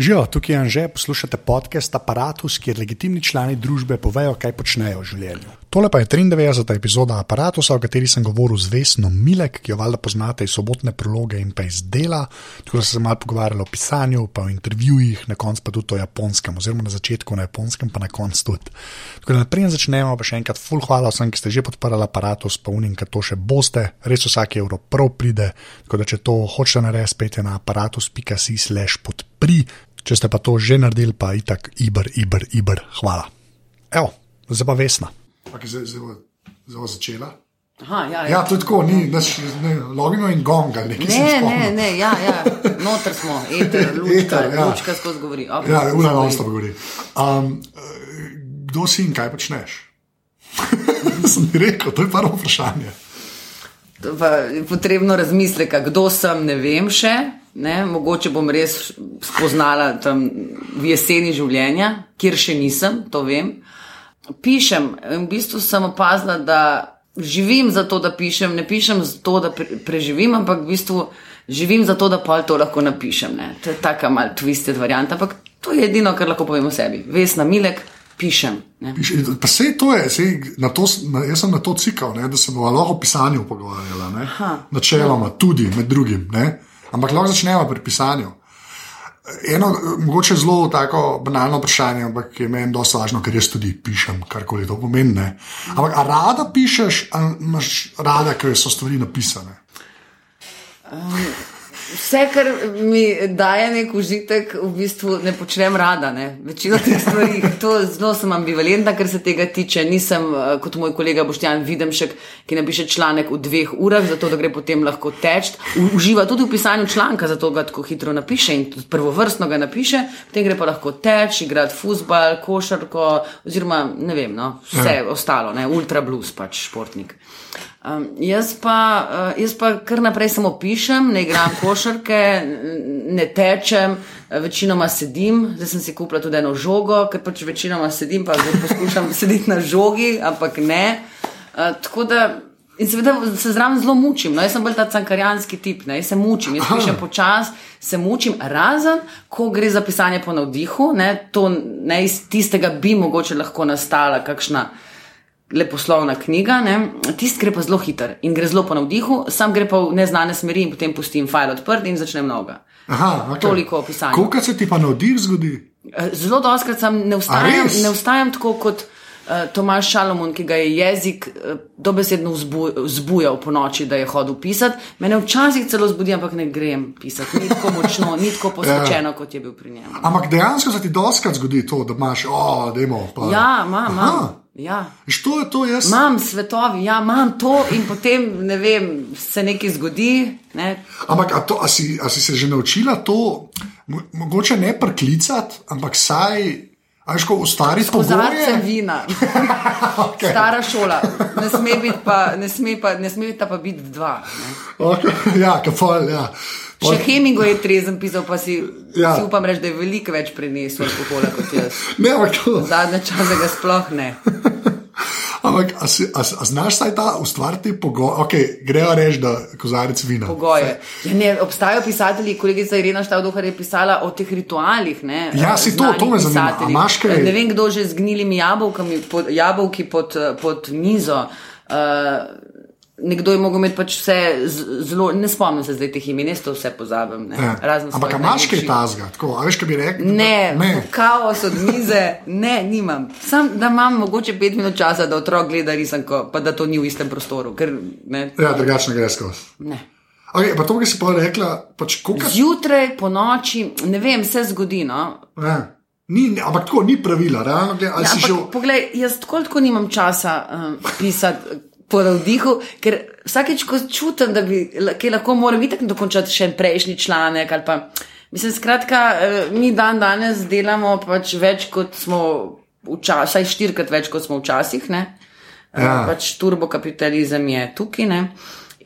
Živijo, tukaj je Anže, poslušate podcast Apparatus, kjer legitimni člani družbe povejo, kaj počnejo v življenju. Tole pa je 93. epizoda Apparatusa, o kateri sem govoril z Vesno Milek, ki jo valjda poznate iz sobotne prologe in pa iz dela. Tako da sem se malo pogovarjal o pisanju, pa o intervjujih, na koncu pa tudi o japonskem, oziroma na začetku na japonskem, pa na koncu tudi. Tako da naprej začnemo, pa še enkrat full hvala vsem, ki ste že podprli Apparatus, pa unim, ker to še boste, res vsak evro prav pride. Tako da če to hočete narediti, spet je na aparatus.si/slash podpri. Če ste pa to že naredili, pa je tako, ibr, ibr, ibr, hvala. Evo, zdaj pa vesna. Zelo začela. Aha, ja, Ja, to je tako, ni logino in gonga. Ne, ne, ne, ja, ja. noter smo, eter, lučka, Eter, ja. lučka skozi govori. Okay, Ja, ura stop govori. Um, kdo si in kaj počneš? Sem ti rekel, to je prvo vprašanje. Pa je potrebno razmisleka, kdo sem, ne vem še. Ne? Mogoče bom res spoznala tam v jeseni življenja, kjer še nisem, to vem. Pišem, in v bistvu sem opazila, da živim za to, da pišem, ne pišem za to, da pre preživim, ampak v bistvu živim za to, da pa to lahko napišem. Ne? To je taka mal twisted varianta, ampak to je edino, kar lahko povem o sebi. Vesna Milek, pišem. Piš- Pa sej to je, sej na to, na, jaz sem na to cikal, ne, da se bomo lahko o pisanju pogovarjali. Načeloma, tudi med drugim. Ne. Ampak lahko začnemo pri pisanju. Eno, mogoče zelo tako banalno vprašanje, ampak je meni dosta važno, ker jaz tudi pišem, karkoli to pomeni. Ne. Ampak a rada pišeš, ali imaš rada, ker so stvari napisane? Vse, kar mi daje nek užitek, v bistvu ne počnem rada. Ne? Večino teh stvari, to zelo sem ambivalentna, kar se tega tiče. Nisem eh, kot moj kolega Boštjan Videmšek, ki napiše članek v dveh urah, zato da gre potem lahko teč. Uživa tudi v pisanju članka, zato ga tako hitro napiše in prvovrstno ga napiše, potem gre pa lahko teč, igrati futbal, košarko, oziroma ne vem, no, vse ostalo, ne? ultra blues pač športnik. Um, jaz, pa, uh, jaz pa kar naprej samo pišem, ne igram košarke, ne tečem, večinoma sedim. Zdaj sem si kupila tudi eno žogo, ker pač večinoma sedim, pa zdaj poskušam sedeti na žogi, ampak ne. Uh, tako da. In seveda se zraven zelo mučim. No, jaz sem bolj ta cankarjanski tip, ne? jaz se mučim, jaz pišem počasi, se mučim, razen ko gre za pisanje po navdihu, ne? to ne iz tistega bi mogoče lahko nastala kakšna leposlovna knjiga, ne? tisti gre pa zelo hiter in gre zelo po navdihu, sam gre pa v neznane smeri in potem pustim file odprt in začnem noga. Aha, okay. Toliko o pisanju. Koliko se ti pa navdih zgodi? Eh, Zelo doskrat sem ne vstajam, ne vstajam tako kot uh, Tomaš Šalomon, ki ga je jezik uh, dobesedno vzbu, vzbujal po noči, da je hodil pisati. Mene včasih celo zbudi, ampak ne grem pisati. Ni tako močno, ni tako posvečeno, kot je bil pri njem. Ampak dejansko se ti doskrat zgodi to, da imaš, o, dajmo. Pa. Ja, imam, Aha. Ja. Veš, to je to, jaz. Imam svetovi, ja, imam to in potem, ne vem, se nekaj zgodi. Ne? Ampak a, to, a, si, a si se že naučila to, mo, mogoče ne priklicati, ampak saj, ajš ko ustvariti Kozarce pogoje? vina, Okay. stara šola, ne sme biti pa, ne sme pa, ne sme ta pa biti dva. Ne? Okay. Ja, kafal, ja. Še Hemingway je trezen pisal, pa si, ja. si upam reči, da je veliko več prenesel alkohola kot jaz. Ne, ampak to. Zadnje čase ga sploh ne. Ampak, a, a, a znaš saj ta ustvariti pogoje? Okay, grejo reči, da kozarec vina. Pogoje. Ja, ne, obstajajo pisatelji, kolegica Irena Štavdohar je pisala o teh ritualih. Ne, Ja, si to, to me zanima. Kaj? Ne vem, kdo že z gnilimi jabolkami, pod, jabolki pod, eh, pod mizo. Uh, Nekdo je mogel imeti pač vse zelo, ne spomnim se zdaj teh imen, jaz to vse pozabim. Ne, Ja. razen Ampak, imaš kaj tazga? Tako, a veš, kaj bi rekel? Ne, ne. ne. kaos od mize, ne, nimam. Sam da imam mogoče pet minut časa, da otrok gleda risanko, pa da to ni v istem prostoru. Ker, ne, Ja, drugače ne gre skozi. ne. Okay, pa to, kar si pa rekla, pač koliko. Zjutraj, po noči, ne vem, se zgodi. No? Ja. Ni, ne, ampak tako ni pravila, realno ali Ja, ampak, že... Poglej, jaz tako tako nimam časa um, pisati. Po navdihu, ker vsakeč, ko čutim, da bi lahko moram itak dokončati še en prejšnji članek. ali Pa, mislim, skratka, eh, mi dan danes delamo pač več, kot smo včasih, vsaj štirikrat več, kot smo včasih. Ne? Ja. Ja. Pač turbokapitalizem je tukaj. Ne?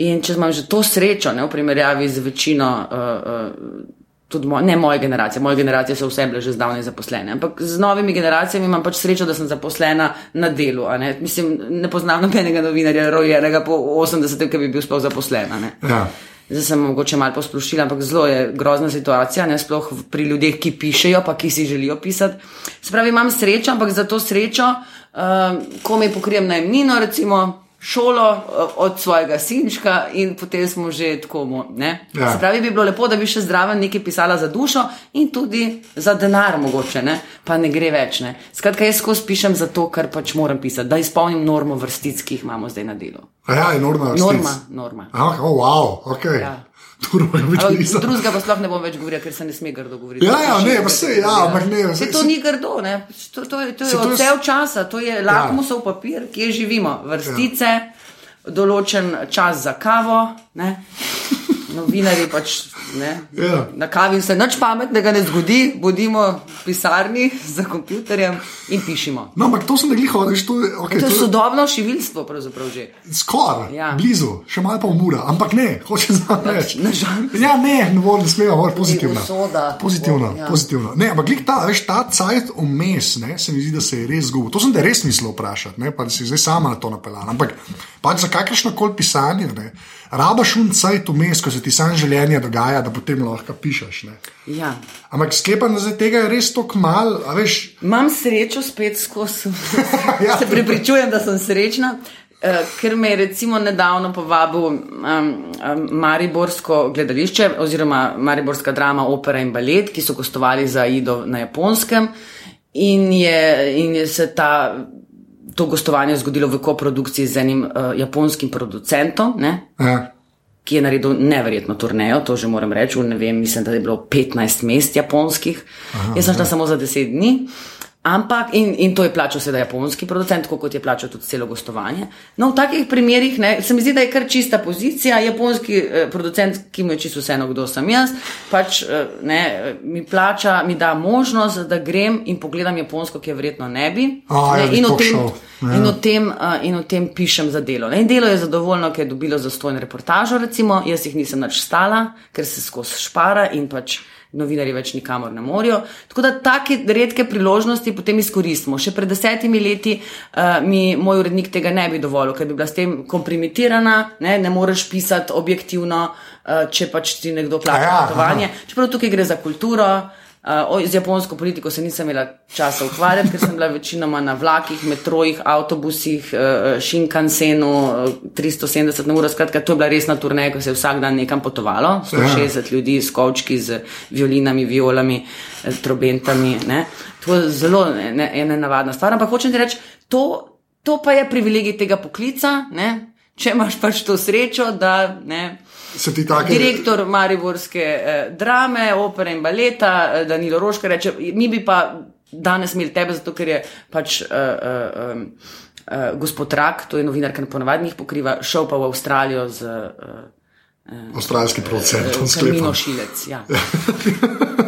In če imam že to srečo, ne, v primerjavi z večino. Uh, uh, tudi moj, ne moje generacije, moje generacije so vse bile že zdavnaj zaposlene, ampak z novimi generacijami imam pač srečo, da sem zaposlena na delu. Ne? Mislim, ne poznam nobenega novinarja, rojenega po 80-ih, ki bi bil sploh zaposlen. Ja. Zdaj sem mogoče malo posplošila, ampak zelo je grozna situacija, ne sploh pri ljudeh, ki pišejo, pa ki si želijo pisati. Se pravi, imam srečo, ampak za to srečo, uh, ko mi pokrijem najemnino, recimo šolo od svojega sinčka in potem smo že tako. Ja. Se pravi, bi bilo lepo, da bi še zdraven nekaj pisala za dušo in tudi za denar, mogoče, ne? pa ne gre več. Ne? Skratka, jaz skozi pišem zato, kar pač moram pisati, da izpolnim normo vrstic, ki jih imamo zdaj na delu. A ja, je norma. Norma, norma. Ah, oh, wow, ok. Ja. Drugega pa sploh ne bom več govorila, ker se ne sme grdo govoriti. Ja, ja, ne, pa se, ja, ampak ne. Se to ni grdo, ne? To, to, je- to je Se to je- odsev časa, to je lakmusov papir, kje živimo. Vrstice, določen čas za kavo, ne? Novinari pač ne. Ja. Na kavi se nič pametnega ne zgodi, bodimo v pisarni za kompjuterjem in pišimo. No, ampak to sem nekaj hodil, to je okay, To je to je sodobno šivilstvo, pravzaprav že. skoraj, Ja. blizu, še malo pa umura, ampak ne, hoče na žalost. Ja, ne, ne morem, ne smemo, moramo pozitivno. usoda. Pozitivno, Ja. pozitivno. Ne, ampak glik ta, veš, ta cajt vmes, se mi zdi, da se je res zgubil. To sem te res mislil vprašati, ne, pa da si zdaj sama na to napeljala. Ampak pač za kakršno koli pisanje, ne, rabaš un cajt vmes, ko se ti sam življenje dogaja, da potem lahko pišeš. Ne. Ja. Ampak sklepam, da tega je res tako malo. Imam srečo spet skozi. Ja. Se prepričujem, da sem srečna. eh, Ker me je recimo nedavno povabil um, um, Mariborsko gledališče oziroma Mariborska drama, opera in balet, ki so gostovali za Ido na japonskem, in je, in je se ta, to gostovanje zgodilo v koprodukciji z enim uh, japonskim producentom. Ne? Ja. Ki je naredil neverjetno turnejo, to že moram reči, ne vem, mislim, da je bilo 15 mest japonskih, Aha, jaz sem šla samo za 10 dni. Ampak, in, in to je plačal sedaj japonski producent, tako kot je plačal tudi celo gostovanje. No, v takih primerih ne, se mi zdi, da je kar čista pozicija. Japonski eh, producent, ki mu je čisto vseeno, kdo sem jaz, pač eh, ne, mi plača, mi da možnost, da grem in pogledam Japonsko, ki je verjetno ne bi. A, ja, ne, in, o tem. Ja. in, o tem, uh, in o tem pišem za delo. Ne, in delo je zadovoljno, ker je dobilo zastojno reportažo, recimo, jaz jih nisem več stala, ker se skozi špara in pač novinari več nikamor ne morajo. Tako da take redke priložnosti potem izkoristimo. Še pred desetimi leti uh, mi moj urednik tega ne bi dovolil, ker bi bila s tem kompromitirana, ne, ne moreš pisati objektivno, uh, če pač ti nekdo plača A ja, potovanje. Čeprav tukaj gre za kulturo. Uh, z japonsko politiko se nisem imela časa ukvarjati, ker sem bila večinoma na vlakih, metrojih, avtobusih, uh, Shinkansenu, uh, 370 na uro. Skratka, to je bila resna turneja, ko se je vsak dan nekam potovalo. 160 ljudi s kovčki, z violinami, violami, trobentami. Ne. To je zelo ne, ena navadna stvar. Ampak hočem ti reči, to, to pa je privilegij tega poklica. Ne. Če imaš pač to srečo, da ne, take. Direktor Mariborske eh, drame, opere in baleta, eh, Danilo Roška reče: Mi bi pa danes imeli tebe, zato ker je pač eh, eh, eh, gospod Rak, to je novinar, ki ponavadi jih pokriva, šel pa v Avstralijo z eh, Avstralski producent, Kamino sklepam. Šilec. Ja.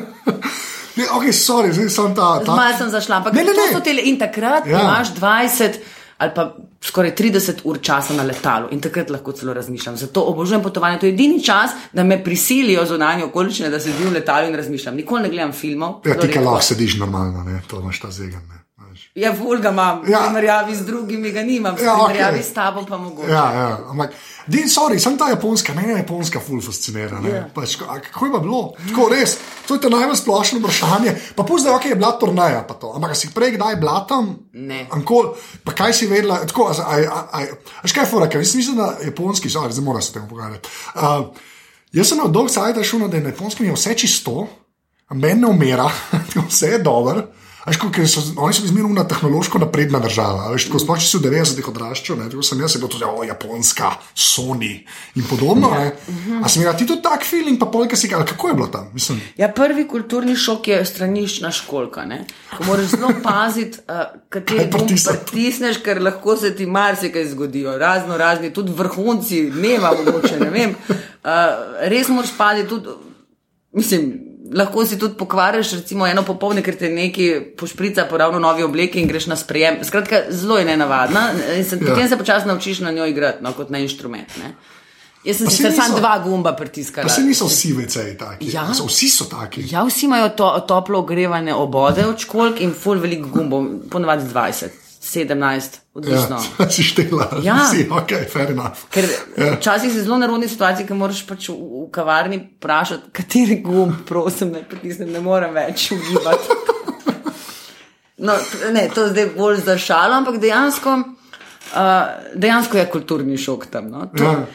Ne, ok, sorry, zdaj sem ta. ta Malo sem zašla, ampak Ne, ne, to ne. tele in takrat ja. imaš 20 ali pa skoraj 30 ur časa na letalu in takrat lahko celo razmišljam. Zato obožujem potovanje. To je edini čas, da me prisilijo zunanje okoliščine, da sedim v letalu in razmišljam. Nikoli ne gledam filmov. Ja, ti, ki redko. lahko sediš normalno, ne, to imaš ta zegan. Ne, veš. Ja, ful ga imam, Ja. v primerjavi z drugimi ga nimam, v Ja, ja, primerjavi okay. s tabo pa mogoče. Ja, ja, ampak, din, sorry, sem ta japonska, meni je japonska ful fascinira. ne. Ja. Pač, kako je pa bilo? Tako res, to je to najbolj splošno vprašanje. Pa pusti, okay, je bila turnaja, pa to. Ampak si prej kdaj bila tam? Ne. Ankol, pa kaj si vedela? Tako, a, a, a, a, a, kaj je fora, jaz mislim, da japonski, sorry, zdaj moram se temu pogovarjati. Uh, jaz sem na dolg sajt šel, da je na japonskem vse čisto, meni ne umira, vse je dobro. Veš, ko, so, oni so izmerno na tehnološko napredna država. Veš, tako, sploh če si v 90-ih odraščal, ne, tako sem jaz, je bilo tudi, o, Japonska, Sony in podobno. Ja. A si imel ti tudi tak feeling, pa polka si kako je bilo tam? Mislim, Ja, prvi kulturni šok je straniščna školka. Ne? Ko moraš zelo paziti, uh, kateri pritisneš, ker lahko se ti marsikaj zgodijo. Razno razni, tudi vrhunci dneva, mogoče ne vem. Uh, res moraš paziti tudi, mislim. Lahko si tudi pokvariš, recimo eno popoldne, ker te neki pošprica po ravno novi obleki in greš na sprejem. Skratka, zelo je nenavadna in se, Ja. potem se počasi naučiš na njo igrati, no, kot na inštrument. Ne? Jaz sem se samo dva gumba pritiskala. se niso vsi veceji taki. Ja. So, vsi so taki. Ja, vsi imajo to, toplo ogrevane obode od školk in full velik gumbov, ponovadi 20. 17, odvisno. Ja, si štela, Ja. si, ok, fair enough. Ker včasih si zelo nerodni situaciji, ker moraš pač v, v kavarni vprašati, kateri gumb, prosim, ne pritisnem, ne morem več ugibati. No, ne, to je zdaj bolj za šalo, ampak dejansko, uh, dejansko je kulturni šok tam. No. To, Ja.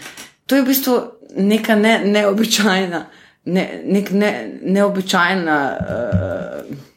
to je v bistvu neka ne, neobičajna, ne, nek ne, neobičajna. Uh,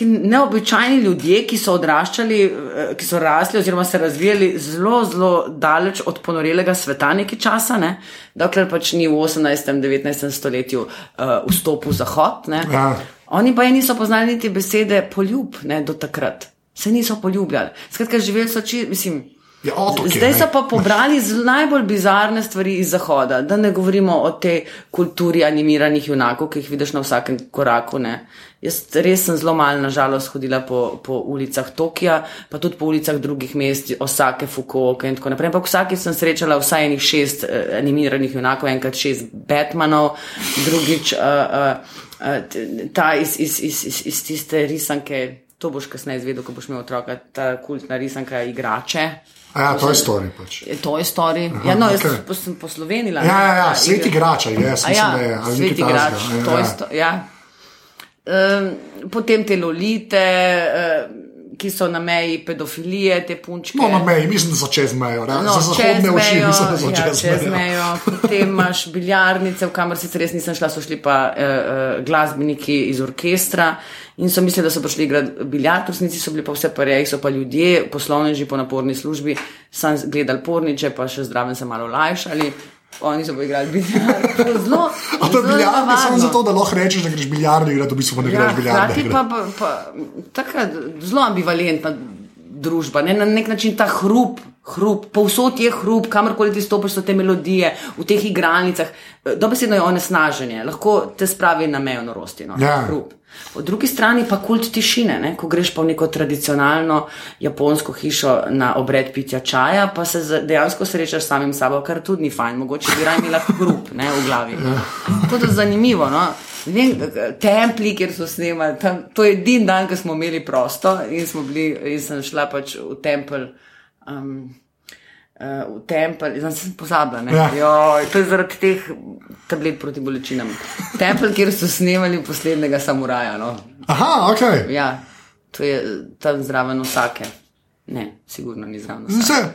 neobičajni ljudje, ki so odraščali, eh, ki so rasli oziroma se razvijali zelo, zelo daleč od ponorelega sveta nekaj časa, ne? dokler pač ni v 18. in 19. stoletju uh, vstopil Zahod. Ne? Ja. Oni pa je niso poznali niti besede poljub ne, do takrat. Se niso poljubljali. Skratka, živeli so či, mislim. Ja, otoke, Zdaj so pa pobrali najbolj bizarne stvari iz Zahoda, da ne govorimo o tej kulturi animiranih junakov, ki jih vidiš na vsakem koraku. Ne. Jaz res sem zelo malo, nažalost, hodila po, po ulicah Tokija, pa tudi po ulicah drugih mest, Osake, Fukuoka in tako naprej. Ampak vsake sem srečala vsaj enih šest uh, animiranih junakov, enkrat šest Batmanov, drugič uh, uh, uh, ta iz, iz, iz, iz, iz tiste risanke. To boš kasneje izvedel, ko boš imel otroka, ta kultna risanka igrače. A Ja, to je story. Pač. To je story. Ja, no, jaz okay. sem poslovenila. Ja, ja, ja, Ta svet igra. igrača, A mislim, ja, da je. ali svet igrač, to je sto, ja. Um, potem te lolite, uh, ki so na meji pedofilije, te punčke. No, na meji, mislim, da so čez mejo. Ne? No, Za zahodne oči mejo, mislim, da so ja, čez, čez mejo. mejo. Potem imaš biljarnice, v kamor sicer res nisem šla, so šli pa uh, uh, glasbeniki iz orkestra in so mislili, da so prišli igrati biljard, v resnici so bili pa vse pareji, so pa ljudje, poslovneži po naporni službi, sam gledali porniče, pa še zdraven se malo lajšali. Oni so igrali biljard. To je Zelo, A to je zelo biljard, samo zato, da lahko rečeš, da greš biljardi igrati, v bistvu pa ne Ja, greš biljardi hkrati pa, pa, pa taka zelo ambivalentna družba, ne? na nek način ta hrup. Hrup, povsod je hrup, kamorkoli ti stopiš, so te melodije v teh igralnicah. Dobesedno je onesnaženje, lahko te spravi na mejo norosti. No? Ja. Hrup. Po drugi strani pa kult tišine, ne? ko greš pa v neko tradicionalno japonsko hišo na obred pitja čaja, pa se dejansko srečaš s samim sabo, kar tudi ni fajn, mogoče bi raje imela hrup ne, v glavi. To je zanimivo. No? Vem, templi, kjer so snemali, tam, to je edini dan, ko smo imeli prosto in, bili, in sem šla pač v tempelj. Um, uh, v tempelj, zdaj sem pozabila. ne. Ja. Joj, to je zaradi teh tablet proti bolečinam. Tempelj, kjer so snemali poslednjega samuraja. No. Aha, ok. Ja, to je tam zraven vsake. Ne, sigurno ni zraven.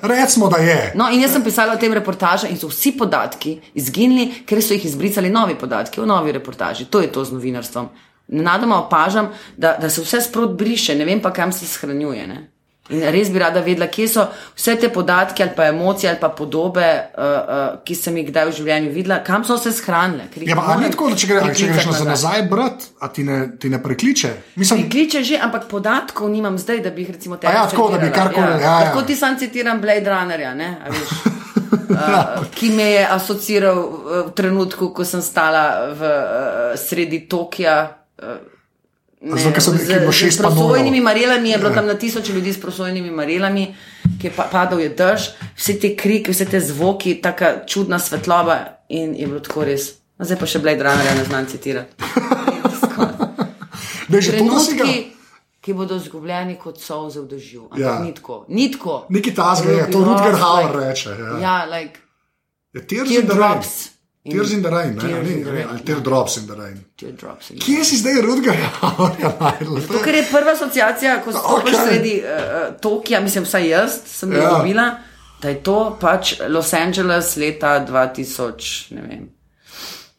recimo, da je. No, in jaz sem pisala o tem reportažu, in so vsi podatki izginili, ker so jih izbrisali novi podatki o novi reportaži. To je to z novinarstvom. Nenadoma opažam, da, da se vse sprot briše, ne vem pa, kam se shranjuje. Ne? In res bi rada vedela, kje so vse te podatke, ali pa emocije, ali pa podobe, uh, uh, ki sem jih kdaj v življenju videla, kam so se shranile. Ja, pa, a ni moram tako, da če, gre, če greš nazaj, nazaj brat, a ti ne, ti ne prekliče? Mislim, Kliče že, ampak podatkov nimam zdaj, da bi jih recimo tebe. A ja, tako, da bi karkoli, ja, ja. Lahko ti sam citiram Blade Runnerja, ne? uh, ki me je asociiral uh, v trenutku, ko sem stala v uh, sredi Tokija. Uh, Ne, Zato, so- z- z prosojnimi marelami je bilo tam na tisoče ljudi s prosojnimi marelami, ki je pa, padal je dež, vse te kriki, vse te zvoki, taka čudna svetloba in je bilo tako res. No, zdaj pa še Blade Runnerja ne znam citirati. da je že to. Trenutki, ki bodo izgubljeni kot solze v dežju. Ja. ja. ni tako. Ni tako. Neki tasga je, to Will be Rutger Hauer like- reče. Ja. Ja, like Ja, tears in the rain. Teardrops. Tears in the rain, ne, Tears ali, in the rain, ja. teardrops in the rain. Teardrops. in- Kje si zdaj najdel? To, kar je prva asociacija, ko stopiš okay. sredi uh, Tokija, mislim, vsaj jaz sem jo Ja. ja. dobila, da je to pač Los Angeles leta 2000, ne vem.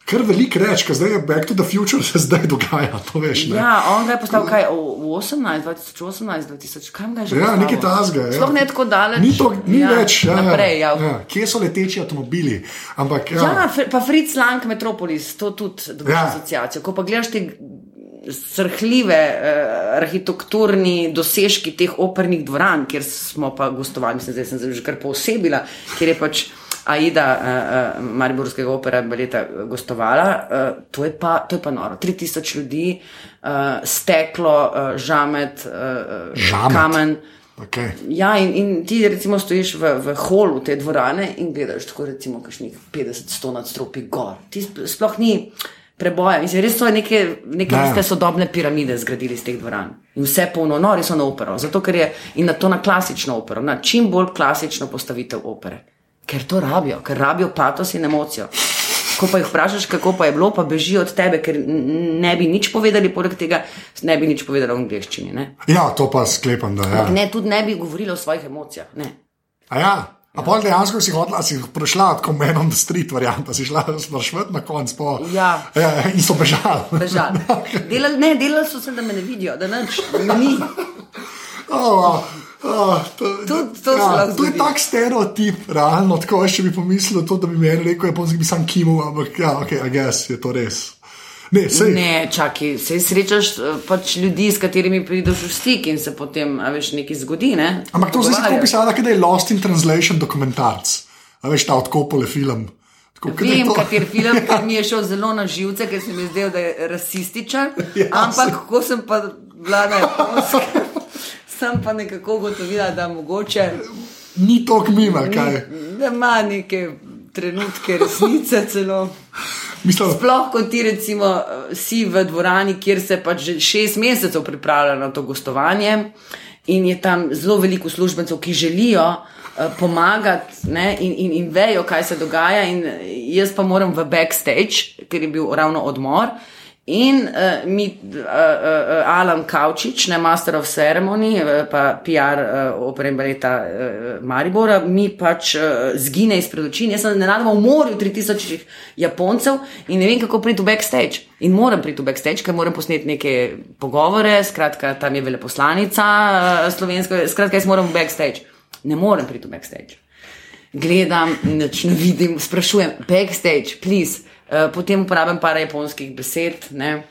Kar velik reč, ker zdaj je Back to the Future se zdaj dogaja, veš. Ne? Ja, on ga je poslal kaj v v 18, 2018, 2000, kam ga je že Ja, poslal? nekaj tasga. Ja. Sploh ne tako daleč. Ni, to, ni ja, več. Ja, Naprej, ja. Ja. Kje so leteči avtomobili? Ampak, ja. Ja, pa Fritz Lang Metropolis, to tudi dobiš Ja. ja. asociacijo. Ko pa gledaš te srhljive uh, arhitekturni dosežki teh opernih dvoran, kjer smo pa gostovali, mislim, zdaj sem se že kar posebila, kjer je pač Aida, uh, uh, Mariborskega opera baleta eh, gostovala, uh, to, je pa, to je pa noro. 3000 ljudi, uh, steklo, uh, žamet, uh, Žamet? kamen. Okay. Ja, in, in ti recimo stojiš v, v holu te dvorane in gledaš tako recimo kakšnih 50-100 nadstropij gor. Ti sp- sploh ni preboja. Mislim, res so neke, neke Ja. vrste sodobne piramide zgradili iz teh dvoran. In vse polno, nori so na opero. Zato, ker je in na to na klasično opero, na čim bolj klasično postavitev opere. Ker to rabijo, ker rabijo patos in emocijo. Ko pa jih vprašaš, kako pa je bilo, pa bežijo od tebe, ker ne bi nič povedali, poleg tega ne bi nič povedali v angleščini. Ne, Ja, to pa sklepam, da je. Ja. ne tudi ne bi govorili o svojih emocijah. Ne. A ja. A pa dejansko si hodila, si prišla tako the street varianta, si šla sprašvati na konc po. Ja. ja in so bežali. Bežali. Delali, ne, delali so se, da me ne vidijo, da nič, da ni. Oh, oh, to, to se ja, to je tak stereotip, realno. Tako še bi pomislil, to, da bi mi en rekel, japonski bi sam kimil, ampak ja, ok, a guess je to res. Ne, sej. Ne, čakaj, se srečaš eh, pač ljudi, s katerimi prideš v stik in se potem, a veš, nekaj zgodi. Ne? Ampak to zdaj tako pisala, da je Lost in Translation dokumentarc. A veš, ta odkopole film. Tako, je Vem, to- kater film, ker mi je šel zelo na živce, ker se mi je zdel, da je rasističen. Ja, ampak ko sem pa bila na japonskem, sem pa nekako ugotovila, da mogoče Ni to kmima, kaj. da ima neke trenutke resnice celo. Mislim, Sploh, ko ti recimo eh, si v dvorani, kjer se pač že šest mesecev pripravlja na to gostovanje, in je tam zelo veliko uslužbencev, ki želijo uh, pomagati ne, in, in, in vejo, kaj se dogaja. In eh, jaz pa moram v backstage, ker je bil ravno odmor. In uh, mi, uh, uh, Alan Kaučič, ne Master of Ceremony, uh, pa PR uh, opere in baleta uh, Maribora, mi pač uh, zgine izpred oči. In Jaz sem nenadoma v morju 3000 Japoncev in ne vem, kako priti v backstage. In moram priti v backstage, ker moram posneti neke pogovore, skratka, tam je veleposlanica uh, slovenska, skratka, jaz moram v backstage. Ne morem priti v backstage gledam, nič ne vidim, sprašujem, backstage, please. Uh, potem uporabljam par japonskih besed, ne,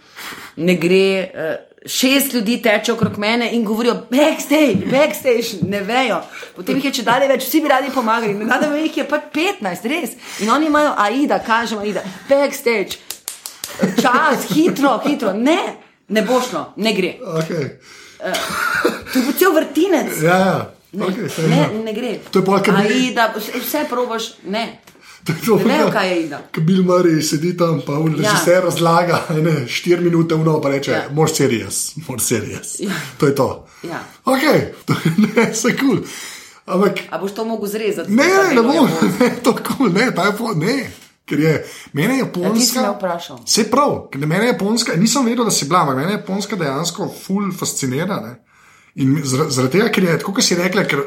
ne gre. Uh, Šest ljudi teče okrog mene in govorijo, backstage, backstage, ne vejo. Potem jih je če dalje več, vsi bi radi pomagali, ne da jih je pa 15, res. In oni imajo AIDA, kažemo AIDA, backstage, čas, hitro, hitro, ne, ne bo šlo, ne gre. okay. To bo cel vrtinec. ja, ja. Ne, Okay, ne, ne gre. To je ke bi- AIDA, vse, vse probaš, ne. To, Ne vejo, ja. kaj je Ida. Ko Bill Murray sedi tam, pa v režiser razlaga, ne, štiri minute vno, pa reče, Ja. more serious, more serious. Ja. To je to. Ja. Ok, to je vse kul. Cool. Ampak A boš to mogel zrezati? ne, ne, ne bom, ne, to kul, cool, ne, ta je po, ne. Ker je mene je Ja, Japonska. me vprašal. Vse prav, ker je Japonska, nisem vedel, da si bila, ampak mene je Japonska dejansko ful fascinira. Ne? In zaradi tega, ker je, tako kot si rekla, ker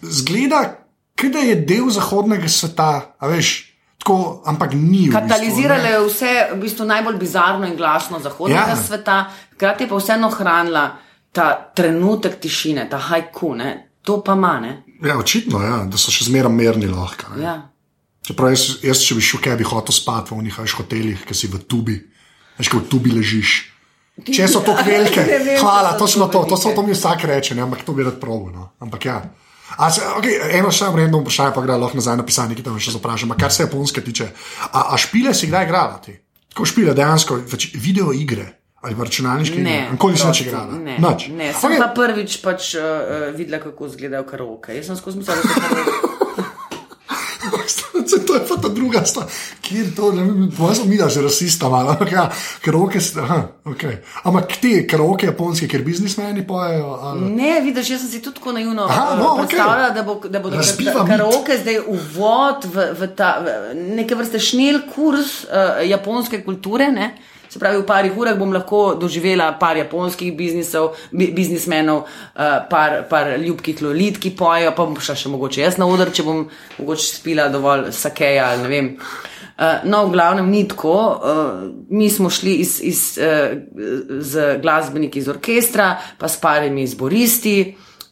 zgleda, kot da je del zahodnega sveta, veš, tako, ampak ni. v bistvu, Katalizirala je vse v bistvu najbolj bizarno in glasno zahodnega Ja. sveta, hkrati je pa vseeno hranila ta trenutek tišine, ta hajku, ne? to pa manj. Ja, očitno je, ja, da so še zmeraj merni lahko. ne. Ja. Čeprav jaz, jaz, če bi šel, kaj bi hotel spati v njih hotelih, ki si v tubi, veš, ko v tubi ležiš. Če so velike, Ne vem, hvala, to smo to, to, so, to mi vsak reče, ne, ampak to bi rad probil. No. Ampak ja. A se, okay, eno še random vprašanje, pa gre lahko nazaj na pisanje, ki tam še zaprašam. Kar se japonske tiče, a, a špile si kdaj igrala ti? Tako špile dejansko, več, video igre ali pa računalniške igre. Ne, Nikoli si prosti, igrala. Ne, ne. Sem Okej. okay. pa prvič pač, uh, videla, kako izgledajo karaoke. Jaz sem skozi mislila, da so karaoke. Se, to je pa ta druga stvar. Kjer to, ne vem, moja sem videla, že rasista malo. Ampak ja, karaoke, st- aha, okay. Ampak ti karaoke japonski, ker biznismeni pojejo. Ali... Ne, vidiš, jaz sem si tudi tako naivno Aha, Aha, no, predstavljala, okay. da, bo, da bodo Razbiva ka- mit. karaoke zdaj uvod v, v ta v neke vrste šnel kurs uh, japonske kulture. Ne? Se pravi, v parih urah bom lahko doživela par japonskih biznismenov, uh, par, par ljubkih lolit, ki pojejo, pa bom šla še mogoče jaz na oder, če bom mogoče spila dovolj sakeja ali ne vem. Uh, no, v glavnem ni tako. Uh, mi smo šli iz, iz, z glasbeniki iz orkestra, pa s parimi zboristi,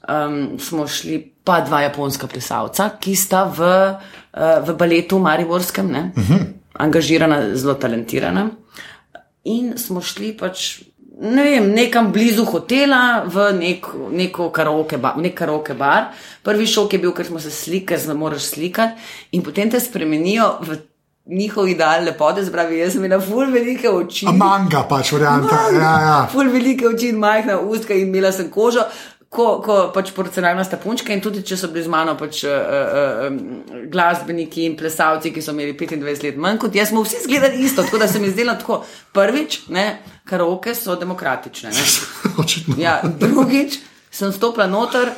um, smo šli pa dva japonska plesalca, ki sta v, v baletu Mariborskem, ne? uh -huh. angažirana, zelo talentirana. In smo šli pač. Ne vem, nekam blizu hotela, v nek, neko karaoke bar, nek karaoke bar. Prvi šok je bil, ker smo se slikali, ker se moraš slikati, in potem te spremenijo v njihov ideal lepote, zbravi, jaz sem imela ful velike oči. A manga pač, varianta. Ja, ja. Ful velike oči in majhna ustka in imela sem kožo. Ko, ko pač porcelanasta sta punčka in tudi če so bili z mano pač, uh, uh, glasbeniki in plesalci, ki so imeli 25 let manj kot jaz, smo vsi izgledali isto. Tako da se mi zdelo tako. Prvič, ne, karaoke so demokratične. Ja, drugič, sem stopila noter.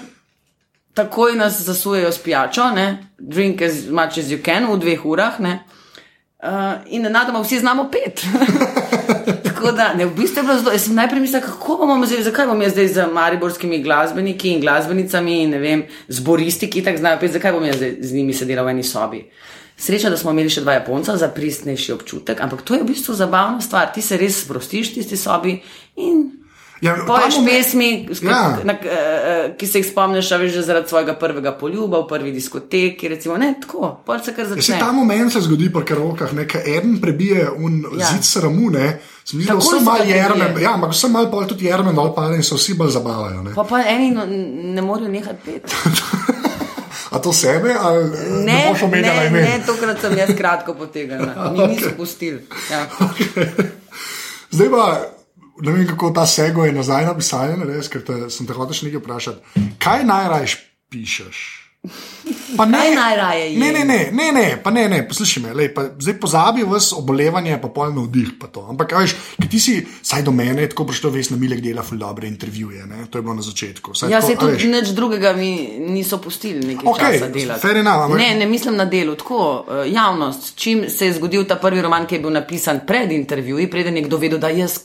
Takoj nas zasujejo s pijačo, ne? drink as much as you can v dveh urah, uh, in na domu vsi znamo pet. Tako da, ne, v bistvu je bilo zelo. Jaz sem najprej mislil, kako bomo zdaj, zakaj bom jaz zdaj z mariborskimi glasbeniki in glasbenicami in ne vem, zboristi, ki tako znajo, pet, zakaj bom jaz zdaj z njimi sedela v eni sobi. Sreča, da smo imeli še dva Japonca za pristnejši občutek, ampak to je v bistvu zabavna stvar. Ti se res sprostiš v tisti sobi in Ja, Poješ pesmi, ja. na, uh, ki se jih spomniš, veš, zaradi svojega prvega poljuba v prvi diskoteki. Recimo, ne, tako, se kar začne. Ja, ta moment se zgodi po karokah, nekaj en prebije un ja. zid sramu. Sem videl, da so malo jermen, ja, ampak so malo bolj tudi jermen, dol pa in se vsi bolj zabavajo. Ne? Pa, pa eni no, ne morejo nehati peti. A to sebe, ali ne? Ne, ne, ne, tokrat sem jaz kratko potegnila, mi okay. niso pustili. Ja. Okay. Zdaj pa ne vem, kako ta sego je nazaj na pisanje, res, ker te, sem te hotel še nekaj vprašati. Kaj najraje pišeš? Pa ne, najraje je. Ne, ne, ne, ne, ne, pa ne, ne, poslušaj me, lej, pa zdaj pozabi vse obolevanje, pa polno vdih. Pa Ampak, veš, ti si, saj do mene, tako to ves na milek dela, ful dobre intervjuje, ne? to je bilo na začetku. Saj ja, se tudi nič drugega mi niso pustili nekaj okay, časa delati. Enough, ne, ne mislim na delu, tako uh, javnost. Čim se je zgodil ta prvi roman, ki je bil napisan pred intervjuji, preden je kdo vedel, da jaz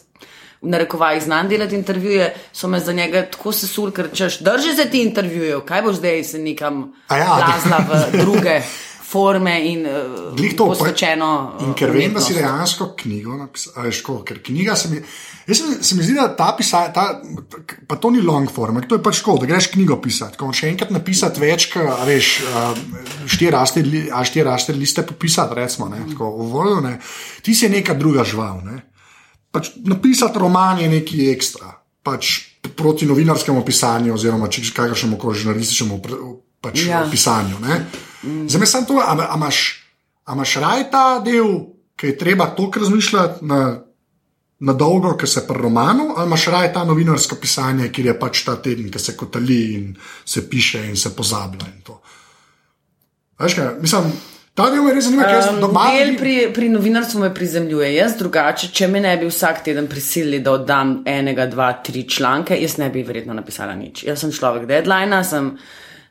v narekovajih znam delati intervjuje, so me za njega tako sesuli, ker češ, drži se ti intervjuje, kaj boš zdaj se nekam plazla ja, v druge. Forme in uh, to posvečeno. In ker vem, da si dejansko knjigo napisal, ker knjiga se mi. Jaz se, se mi zdi, da ta pisatelj, pa to ni long form, to je pač škoda, da greš knjigo pisati. Ko še enkrat napisati več, veš, štiri raste, štiri raste liste popisati, recimo, ne, tako, voljo, ne. ti si neka druga žival. Ne pač napisati roman je nekaj ekstra, pač proti novinarskemu pisanju, oziroma če kakšnemu koli žurnalističnemu pač ja. pisanju. Mm. Zdaj, sem to, a, a imaš, raj ta del, ki je treba toliko razmišljati na, na dolgo, ker se pri romanu, ali imaš raj ta novinarsko pisanje, kjer je pač ta teden, ki se kotali in se piše in se pozablja. Veš kaj, mislim. Ta del me res zanima, kaj se dogaja. Del pri, pri novinarstvu me prizemljuje. Jaz drugače, če me ne bi vsak teden prisilili, da oddam enega, dva, tri članke, jaz ne bi verjetno napisala nič. Jaz sem človek deadline, sem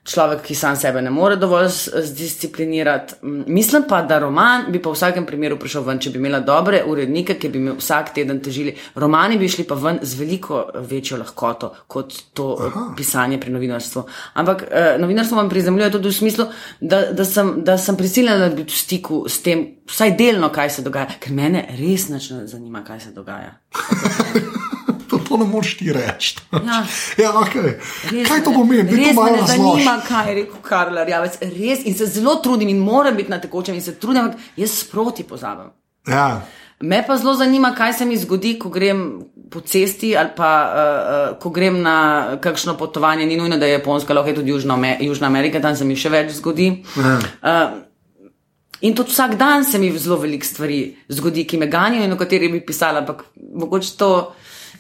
človek, ki sam sebe ne more dovolj zdisciplinirati. Mislim pa, da roman bi pa v vsakem primeru prišel ven, če bi imela dobre urednike, ki bi me vsak teden težili. Romani bi šli pa ven z veliko večjo lahkoto kot to Aha. pisanje pri novinarstvu. Ampak eh, novinarstvo vam prizemljuje tudi v smislu, da, da, sem, da sem prisiljena biti v stiku s tem, vsaj delno, kaj se dogaja, ker mene res ne zanima, kaj se dogaja. to, ne moreš ti reči. Ja. Ja, okay. Kaj to pomeni? Res me ne zanima, kaj je rekel Karl Rjavec. Res in se zelo trudim in moram biti na tekočem in se trudim, ampak jaz sproti pozabim. Ja. Me pa zelo zanima, kaj se mi zgodi, ko grem po cesti ali pa uh, uh, ko grem na kakšno potovanje. Ni nujno, da je Japonska, lahko je tudi Južna, Južna Amerika, tam se mi še več zgodi. Ja. Uh, In tudi vsak dan se mi zelo veliko stvari zgodi, ki me ganijo in o katerih bi pisala, ampak mogoče to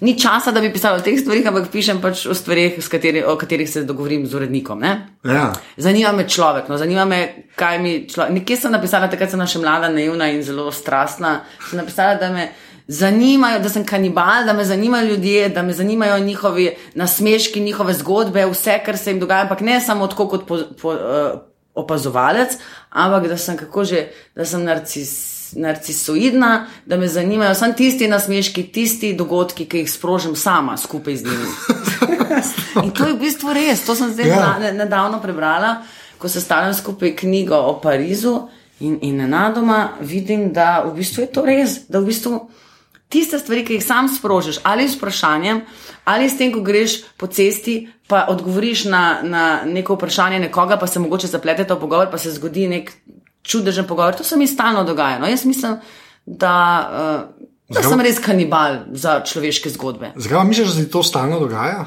ni časa, da bi pisal o teh stvarih, ampak pišem pač o stvarih, kateri, o katerih se dogovorim z urednikom. Ja. Zanima me človek, no, zanima me, kaj mi človek. Nekje sem napisala, takrat sem še mlada, naivna in zelo strastna. Sem napisala, da me zanimajo, da sem kanibal, da me zanimajo ljudje, da me zanimajo njihovi nasmeški, njihove zgodbe, vse, kar se jim dogaja, ampak ne samo tako kot po, po, uh, opazovalec, ampak da sem kako že, da sem narcis narcisoidna, da me zanimajo samo tisti nasmeški, tisti dogodki, ki jih sprožim sama skupaj z njimi. In to je v bistvu res. To sem zdaj yeah. Ja. nedavno prebrala, ko se stavim skupaj knjigo o Parizu in, in nenadoma vidim, da v bistvu je to res. Da v bistvu tiste stvari, ki jih sam sprožiš, ali s vprašanjem, ali s tem, ko greš po cesti. Pa odgovoriš na, na neko vprašanje nekoga, pa se mogoče zapletete v pogovor, pa se zgodi nek čudežen pogovor. To se mi stalno dogaja. No, jaz mislim, da, uh, da sem res kanibal za človeške zgodbe. Zakaj misliš, da se ti to stalno dogaja?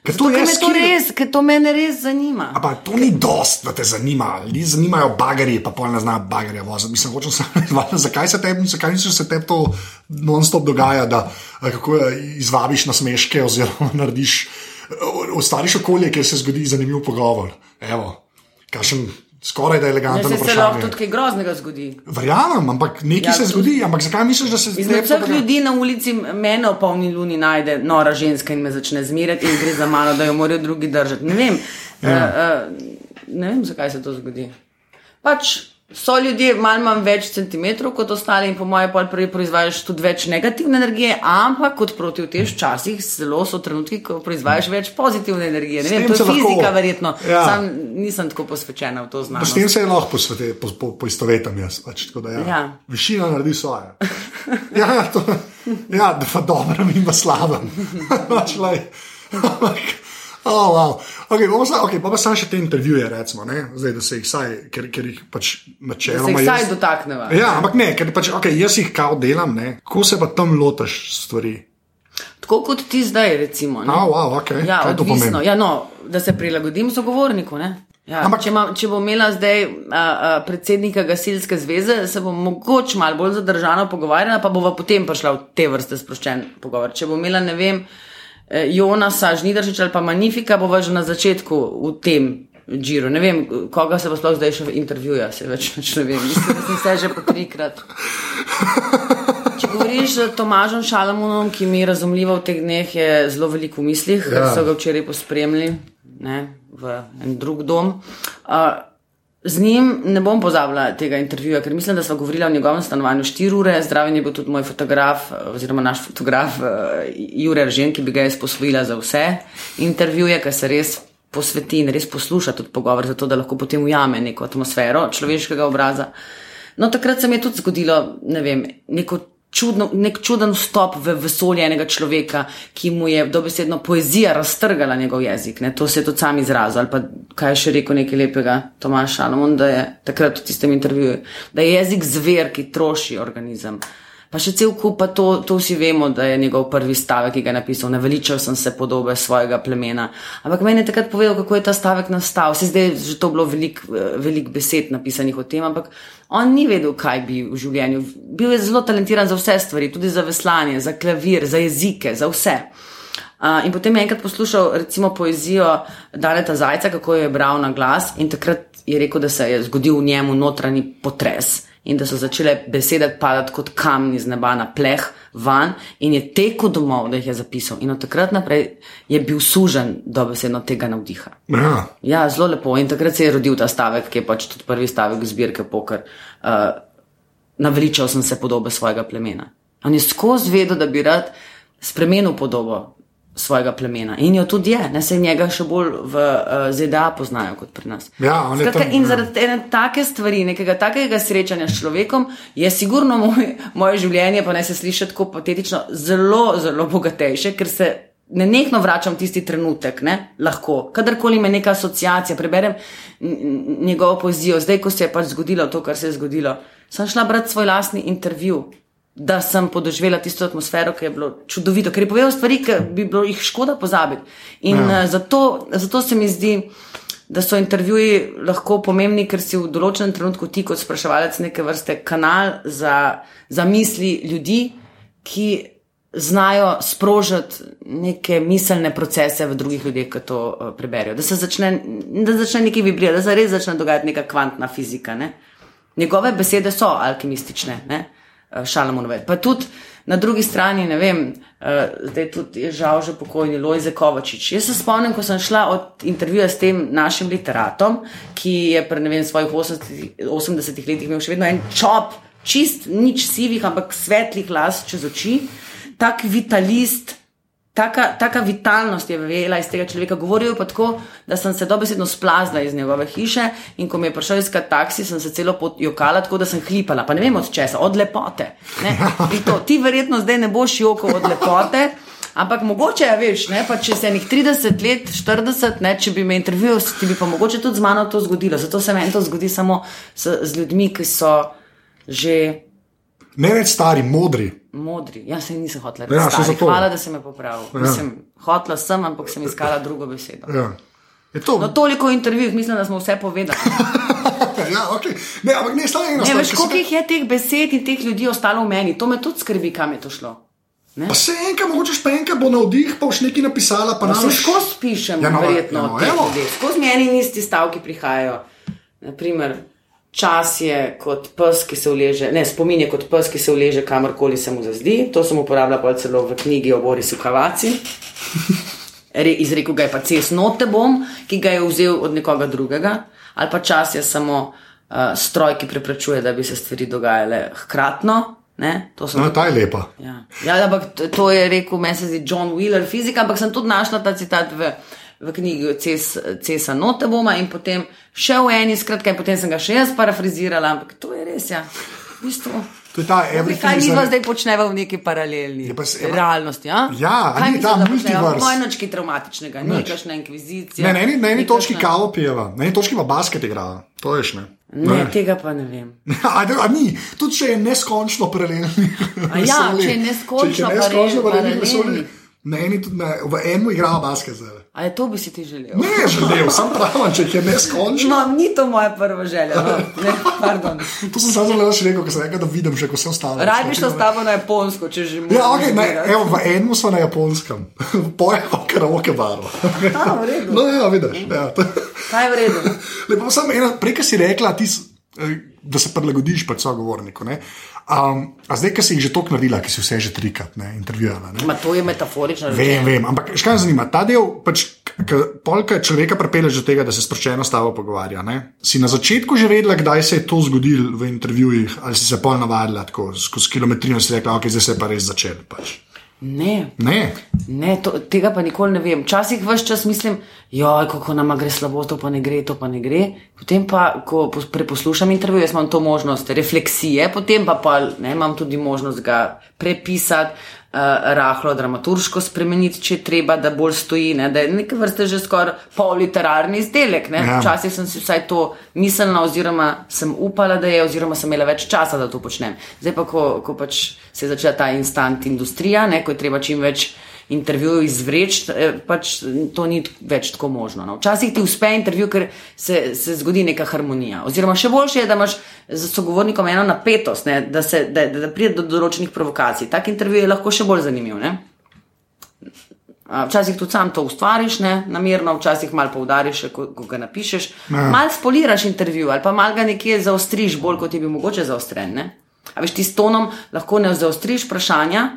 Ker to, me to, res, to mene res zanima. Ampak to ni dost, da te zanima. Ljudje zanimajo bagari, pa pol ne zna bagarja voziti. Mislim, hočem se reči, zakaj se tebi, zakaj se tebi to non-stop dogaja, da kako izvabiš na smeške oziroma narediš ustvariš okolje, kjer se zgodi zanimiv pogovor. Evo, kakšen skoraj da Ne, eleganten se, se lahko vprašanje. tudi kaj groznega zgodi. Verjamem, ampak nekaj Ja, se zgodi, ampak zakaj misliš, da se Izmed zdaj vseh ljudi na ulici mene v polni luni najde nora ženska in me začne zmerjati in gre za malo, da jo morajo drugi držati. Ne vem, ja. uh, uh, ne vem zakaj se to zgodi. Pač so ljudje malo manj več centimetrov kot ostali in po mojem pol prej proizvajaš tudi več negativne energije, ampak kot proti v teh časih zelo so trenutki, ko proizvajaš več pozitivne energije. Ne S vem, to je se lahko- fizika verjetno. Ja. Sam nisem tako posvečena v to S znanost. tem se je lahko posvete- po, po, poistovetim jaz. Pač, tako da, ja. Ja. Višina naredi svoje. Ja, to, ja da pa dobro in pa slabo. Pač, lej. Ampak, Oh, wow. okay, bomo sa, okay, pa pa sam še te intervjuje, recimo, ne? zdaj, da se jih saj, ker, ker jih pač Da se načeloma. jih vsaj jaz- dotakneva. Ja, ampak ne, ker pač, okay, jaz jih kao delam, ne? ko se pa tam lotaš stvari. Tako kot ti zdaj, recimo. ne. Oh, wow, okay. Ja, Kaj odvisno. Ja, no, da se prilagodim sogovorniku. ne. Ja, Ampak- če, ima, če bo imela zdaj a, a, predsednika gasilske zveze, se bom mogoče malo bolj zadržano pogovarjala, pa bova potem prišla v te vrste sproščen pogovor. Če bo imela, ne vem, eh, Jonasa, Žnidaršič ali pa Magnifika, bova že na začetku v tem. Džiru. Ne vem, koga se pa sploh zdaj še intervjuja, se več, več ne vem. Mislim, da sem se že po trikrat. Če govoriš z Tomažom Šalamunom, ki mi je razumljivo v teh dneh, je zelo veliko v mislih, ker Ja. so ga včeraj pospremili ne, v en drug dom. Uh, z njim ne bom pozabila tega intervjuja, ker mislim, da smo govorili o njegovem stanovanju 4 ure. Zdraven je bil tudi moj fotograf, eh, oziroma naš fotograf uh, Jure Ržen, ki bi ga jaz posvojila za vse intervjuje, ker se res posveti in res posluša tudi pogovor, zato da lahko potem ujame neko atmosfero človeškega obraza. No, takrat se mi je tudi zgodilo, ne vem, neko čudno, nek čuden vstop v vesolje enega človeka, ki mu je dobesedno poezija raztrgala njegov jezik. Ne? To se je tudi sam izrazil. Ali pa kaj je še rekel nekaj lepega Tomaš Šalomon, da je takrat v tistem intervjuju, da je jezik zver, ki troši organizem. Pa še cel kup, pa to, to vsi vemo, da je njegov prvi stavek, ki ga je napisal, naveličal sem se podobe svojega plemena. Ampak meni je takrat povedal, kako je ta stavek nastal. Se zdaj je že to bilo veliko velik besed napisanih o tem, ampak on ni vedel, kaj bi v življenju. Bil je zelo talentiran za vse stvari, tudi za veslanje, za klavir, za jezike, za vse. Uh, in potem je enkrat poslušal recimo poezijo Daleta Zajca, kako jo je bral na glas, in takrat je rekel, da se je zgodil v njemu notranji potres in da so začele besede padati kot kamni z neba na pleh van, in je tekel domov, da jih je zapisal. In od takrat naprej je bil sužen dobesedno tega navdiha. Ja. Ja, zelo lepo. In takrat se je rodil ta stavek, ki je pač tudi prvi stavek zbirke Poker. Uh, naveličal sem se podobe svojega plemena. On je skozi vedel, da bi rad spremenil podobo svojega plemena. In jo tudi je, ne se njega še bolj v uh, ZDA poznajo kot pri nas. Ja, Skratka, tam, in ja. zaradi ene take stvari, nekega takega srečanja s človekom, je sigurno moj, moje življenje, pa ne se sliši tako patetično, zelo, zelo bogatejše, ker se nenehno vračam v tisti trenutek, ne? lahko. Kadarkoli me neka asociacija, preberem njegovo poezijo, zdaj, ko se je pač zgodilo to, kar se je zgodilo, sem šla brati svoj lastni intervju. Da sem podoživela tisto atmosfero, ki je bilo čudovito, ker je povedal stvari, ki bi bilo jih škoda pozabiti. In ja. zato, zato se mi zdi, da so intervjuji lahko pomembni, ker si v določenem trenutku ti kot spraševalec neke vrste kanal za, za misli ljudi, ki znajo sprožiti neke miselne procese v drugih ljudeh, ki to uh, preberijo. Da se začne, da začne nekaj vibrati, da se res začne dogajati neka kvantna fizika. Ne? Njegove besede so alkimistične, ne? Eh, Šalamunove. Pa tudi na drugi strani, ne vem, uh, zdaj tudi je žal že pokojni Lojze Kovačič. Jaz se spomnim, ko sem šla od intervjuja s tem našim literatom, ki je pri ne vem svojih 80, 80 letih imel še vedno en čop, čist, nič sivih, ampak svetlih las čez oči, tak vitalist. Taka, taka vitalnost je vela iz tega človeka. Govoril pa tako, da sem se dobesedno splazila iz njegove hiše in ko mi je prišel iskat taksi, sem se celo potjokala, tako da sem hlipala. Pa ne vem od česa, od lepote. To, ti verjetno zdaj ne boš jokal od lepote. Ampak mogoče je, veš, ne, pa če se enih 30 let, 40, ne, če bi me intervjuval, se ti bi pa mogoče tudi z mano to zgodilo. Zato se meni to zgodi samo s, z ljudmi, ki so že Ne več stari, modri. modri. Jaz se nisem hotela Ja, reči. še stari. Hvala, da si me popravil. Ja. Mislim, hotela sem, ampak sem iskala drugo besedo. Ja. Je to, No, toliko o intervjujih, mislim, da smo vse povedali. ja, okay. ne, ampak ne samo eno Ne, veš, koliko se- jih je teh besed in teh ljudi ostalo v meni, to me tudi skrbi, kam je to šlo. Ne? Pa se enka, mogoče špenka bo na vdih, pa už nekaj napisala, pa Pa se nam skozi pišem, Ja, ja, no, no, verjetno, ja, ja, no, no, no, skozi meni isti stavki prihajajo. Naprimer, čas je kot pes, ki se uleže, ne, spomin je kot pes, ki se uleže kamorkoli se mu zazdi. To sem uporabljala pa celo v knjigi o Borisu Kavaci. Re, izrekel ga je pa cest note bom, ki ga je vzel od nekoga drugega, ali pa čas je samo uh, stroj, ki preprečuje, da bi se stvari dogajale hkratno. Ne? To No, ta je lepa. Ja, ja ampak to- to je rekel, meni se zdi John Wheeler, fizika, ampak sem tudi našla ta citat v, v knjigi Ces, Cesa Noteboma in potem še v eni, skratka, in potem sem ga še jaz parafrazirala, ampak to je res, ja. V bistvu, To je ta kaj everything. mi is pa a- zdaj počneva v neki paralelni Je pa se- je pa- realnosti? Ja, Ja, kaj ni mi ta počneva? multiverse? Moj nočki traumatičnega, ni kakšna inkvizicija. Ne, na eni, na eni ni točki kavo pijeva, na eni točki pa basket igrava. To veš, ne? Ne, tega pa ne vem. A, a ni, tudi če je neskončno paralelni. A ja, če je neskončno Če je neskončno paralelni paralelni. Na eni tudi ne, v enem igrava basket zdaj. A je to bi si ti želel? Ne, želel, sem pravi, če jih je neskončno. No, ni to moja prva želja. No. Ne, pardon. To sem samo zelo še rekel, ker sem rekel, da vidim že, ko se ostalo. Raj bi šla s tabo na Japonsko, če že moraš. Ja, okay, ne, evo, v enem smo na japonskem, pojejo karaoke baro. A, v redu. No, ja, vidiš. Ja. Kaj je v redu? Lepo, samo ena, prej, ki si rekla, ti, eh, da se prilagodiš pač sogovorniku. ne. Um, a zdaj, ki si jih že toliko naredila, ki si vse že trikrat ne, intervjuvala. Ne? Ma to je metaforično. Vem, vem, ampak škaj me zanima, ta del, pač, polka človeka pripelje do tega, da se sproščeno s tabo pogovarja. Ne? Si na začetku že vedela, kdaj se je to zgodilo v intervjujih, ali si se pol navadila tako skozi kilometrino in si rekla, ok, zdaj se je pa res začel. Pač. Ne, Ne, ne to, tega pa nikoli ne vem. Včasih vse čas mislim, joj, kako nam gre slabo, to pa ne gre, to pa ne gre. Potem pa, ko pos- preposlušam intervju, jaz imam to možnost refleksije, potem pa, pa ne, imam tudi možnost ga prepisati. Uh, rahlo dramaturško spremeniti, če treba, da bolj stoji, ne, da je neke vrste že skoraj polliterarni izdelek. ne. Ja. Včasih sem si vsaj to mislila, oziroma sem upala, da je, oziroma sem imela več časa, da to počnem. Zdaj pa, ko, ko pač se je začela ta instant industrija, ne, ko je treba čim več intervjujev izvreči, eh, pač to ni več tako možno. No. Včasih ti uspe intervju, ker se, se zgodi neka harmonija. Oziroma, še boljše je, da imaš z sogovornikom eno napetost, ne, da, se, da, da, da pride do določenih provokacij. Tak intervju je lahko še bolj zanimiv. Ne. Včasih tudi sam to ustvariš, ne, namerno, včasih malo poudariš, ko, ko ga napišeš. Ja. Mal spoliraš intervju ali pa mal ga nekje zaostriš, bolj kot je bil mogoče zaostren. Ne. A veš, ti s tonom lahko ne zaostriš vprašanja,